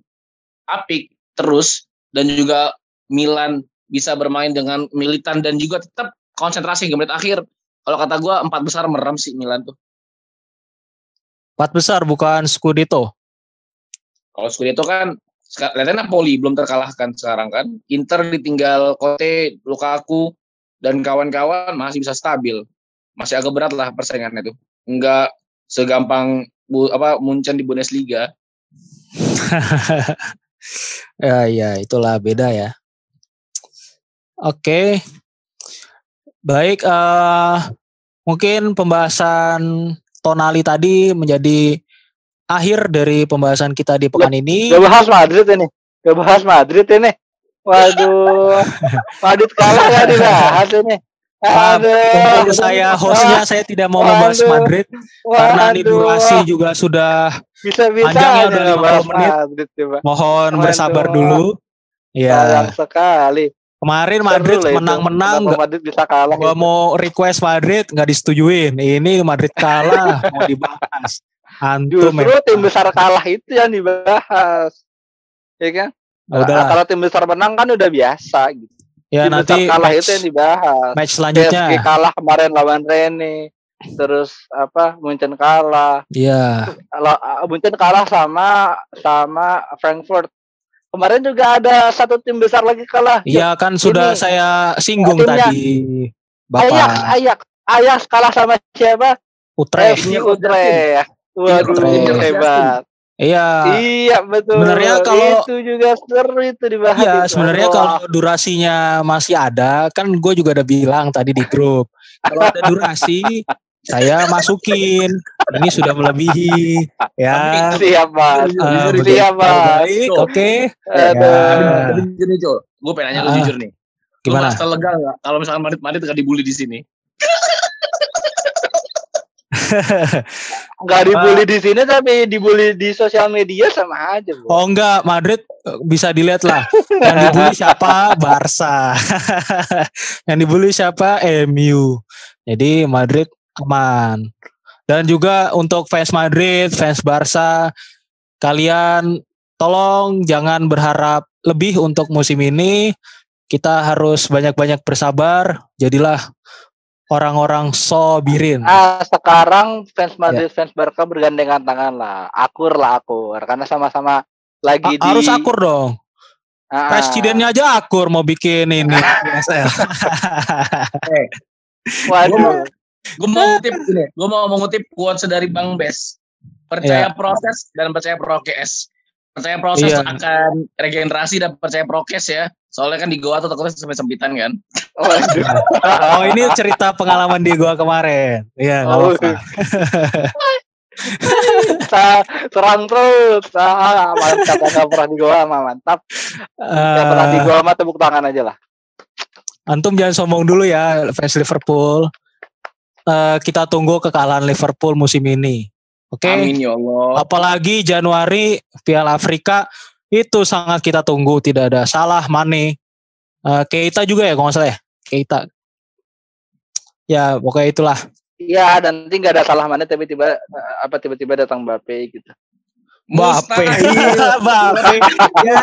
S3: apik terus dan juga Milan bisa bermain dengan militan dan juga tetap konsentrasi hingga menit akhir. Kalau kata gua empat besar merem sih Milan tuh.
S1: Empat besar bukan Scudetto.
S3: Kalau Scudetto kan lihatnya Napoli belum terkalahkan sekarang kan. Inter ditinggal Conte, Lukaku dan kawan-kawan masih bisa stabil. Masih agak berat lah persaingannya tuh. Enggak segampang bu, apa Munchen di Bundesliga.
S1: ya ya itulah beda ya. Oke. Baik eh mungkin pembahasan Tonali tadi menjadi akhir dari pembahasan kita di pekan ini.
S2: Gak bahas Madrid ini. Gak bahas Madrid ini. Waduh. Madrid kalah ya dibahas ini.
S1: Maaf,
S2: Aduh.
S1: Saya hostnya saya tidak mau membahas. Madrid karena ini durasi juga sudah
S2: bisa-bisa
S1: panjangnya
S2: aja
S1: udah
S2: nggak
S1: 50
S2: bahas
S1: menit.
S2: Madrid coba.
S1: mohon
S2: Waduh.
S1: bersabar dulu. Ya,
S2: sekali.
S1: kemarin Madrid menang-menang
S2: Kenapa Madrid bisa kalah.
S1: gua
S2: gitu.
S1: mau request Madrid nggak disetujuin. Ini Madrid kalah mau dibahas. Antum
S2: Justru
S1: memang.
S2: tim besar kalah itu yang dibahas. Ya kan?
S1: Ya udahlah.
S2: Kalau tim besar menang kan udah biasa gitu.
S1: Ya
S2: tim
S1: nanti
S2: kalah
S1: match,
S2: itu yang dibahas.
S1: match
S2: PSG
S1: selanjutnya.
S2: kalah kemarin lawan Rene. Terus apa? Munchen kalah.
S1: Ya,
S2: La- Munchen kalah sama sama Frankfurt. Kemarin juga ada satu tim besar lagi kalah.
S1: iya kan sudah
S2: Ini,
S1: saya singgung
S2: timnya.
S1: tadi, Bapak
S2: Ajax, Ajax kalah sama siapa?
S1: Utrecht.
S2: FC Utrecht. Waduh,
S1: Utrecht.
S2: hebat.
S1: Iya.
S2: Iya betul.
S1: Sebenarnya kalau-
S2: itu juga seru itu dibahas.
S1: Iya, sebenarnya kalau durasinya masih ada, kan gue juga udah bilang tadi di grup. Kalau ada durasi, saya masukin. Ini sudah melebihi, ya.
S2: siap mas.
S3: Jujur,
S2: siap mas.
S1: Baik, oke. Ya.
S3: Jujur nih, Cok. Gue pengen nanya lu
S1: Ah.
S3: jujur nih. Lu
S1: Gimana?
S3: merasa lega nggak kalau misalkan Madrid Madrid gak dibully di sini?
S2: Nggak dibully di sini tapi dibully di sosial media sama aja. Bu.
S1: Oh enggak, Madrid bisa dilihat lah. Yang dibully siapa? Barca. Yang dibully siapa? MU. Jadi Madrid aman. Dan juga untuk fans Madrid, fans Barca, kalian tolong jangan berharap lebih untuk musim ini. Kita harus banyak-banyak bersabar. Jadilah orang-orang sobirin.
S2: Ah sekarang fans Madrid,
S1: Ya.
S2: fans Barca bergandengan tangan lah, akur lah akur, karena sama-sama lagi
S1: Ha-
S2: di.
S1: harus akur dong.
S2: Ah,
S1: Presidennya aja akur mau bikin ini PSL.
S2: Waduh.
S3: Gue mau ngutip gue mau mengutip quotes dari Bang Bes. Percaya proses dan percaya prokes. Percaya proses
S1: Iya.
S3: akan regenerasi dan percaya prokes ya. Soalnya kan di Goa tuh takutnya sampai sempitan kan.
S2: Waduh.
S1: Oh ini cerita pengalaman di gua kemarin. Iya nggak
S2: Oh,
S1: apa-apa.
S2: Sa- serang terus. Ah, mantap nggak pernah di Goa mah mantap. Yang pernah di
S1: Eh,
S2: Goa mah tepuk tangan aja lah.
S1: antum jangan sombong dulu ya fans Liverpool. Eh, kita tunggu kekalahan Liverpool musim ini. Oke.
S3: Amin ya Allah.
S1: Apalagi Januari Piala Afrika itu sangat kita tunggu. Tidak ada salah Mane. Eh, Keita juga ya kalau nggak salah ya. Keita. Ya pokoknya itulah.
S2: Iya, dan nanti nggak ada salah mana tiba-tiba eh, apa tiba-tiba datang Mbappe gitu.
S1: Mbappe. Mbappe. Ya.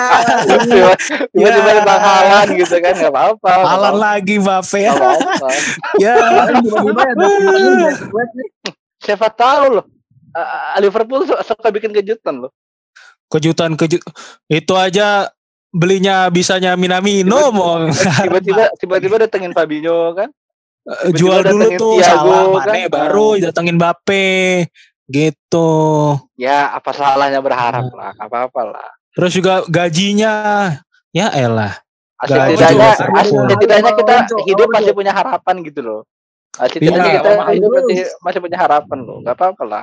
S2: Tiba- Tiba-tiba
S1: Ya.
S2: datang Haaland gitu kan nggak apa-apa. nggak
S1: Alan
S2: apa-apa,
S1: lagi Mbappe. Ya.
S3: Tiba-tiba ada
S2: Siapa tahu loh. Eh, Liverpool su- suka bikin kejutan loh.
S1: kejutan kejut itu aja belinya bisanya Minamino mau
S2: Tiba-tiba tiba-tiba datengin Fabinho kan.
S1: Eh, jual
S2: tiba-tiba
S1: dulu tuh
S2: Thiago,
S1: salah
S2: kan?
S1: Mane baru datengin Mbappe gitu
S2: Ya apa salahnya berharap
S1: Hmm.
S2: lah, nggak apa-apa lah.
S1: Terus juga gajinya ya elah.
S2: Setidaknya, setidaknya kita hidup masih punya harapan gitu loh. Nah, Setidaknya
S1: Iya.
S2: kita hidup
S4: terus.
S2: masih, masih punya harapan loh. Gak apa-apa lah.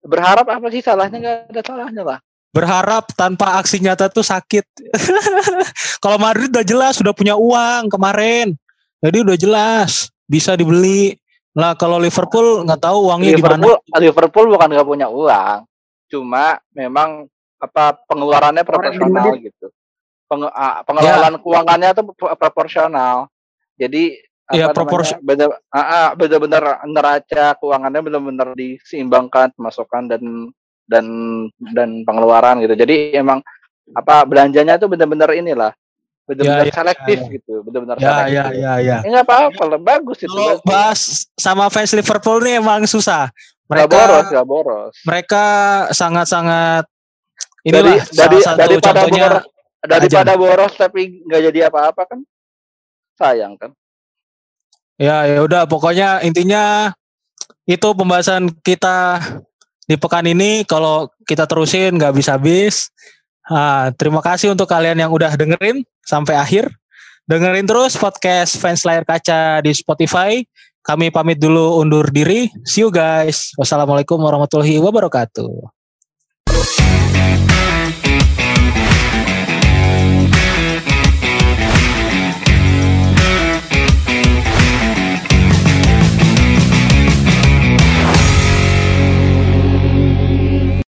S2: Berharap apa sih salahnya? Gak ada salahnya lah.
S1: Berharap tanpa aksi nyata tuh sakit. Kalau Madrid udah jelas sudah punya uang kemarin. Jadi udah jelas bisa dibeli. Lah kalau Liverpool nggak tahu uangnya gimana.
S2: Liverpool, Liverpool bukan gak punya uang. Cuma memang apa pengeluarannya proporsional gitu. Penge, ah, pengelolaan keuangannya tuh pro- proporsional. Jadi
S1: Ya,
S2: apa
S1: proporsi-
S2: bener, ah, ah, bener-bener neraca keuangannya bener-bener diseimbangkan pemasukan dan dan dan pengeluaran gitu. Jadi emang apa belanjanya tuh bener-bener inilah bener-bener
S1: Ya, ya,
S2: selektif
S1: ya.
S2: gitu, bener-bener
S1: Ya
S2: selektif.
S1: ya ya ya.
S2: Ya nggak apa-apa lah, bagus itu.
S1: Kalau bahas sama fans Liverpool nih emang susah. Mereka
S2: boros, nggak boros.
S1: mereka sangat-sangat
S2: dari
S1: inilah
S2: dari
S1: satu
S2: daripada
S1: contohnya
S2: boros, daripada boros tapi nggak jadi apa-apa kan sayang kan
S1: ya ya udah pokoknya intinya itu pembahasan kita di pekan ini. Kalau kita terusin nggak bisa habis. Ah, terima kasih untuk kalian yang udah dengerin sampai akhir. Dengerin terus podcast fans layar kaca di Spotify. Kami pamit dulu undur diri. See you guys. Wassalamualaikum warahmatullahi wabarakatuh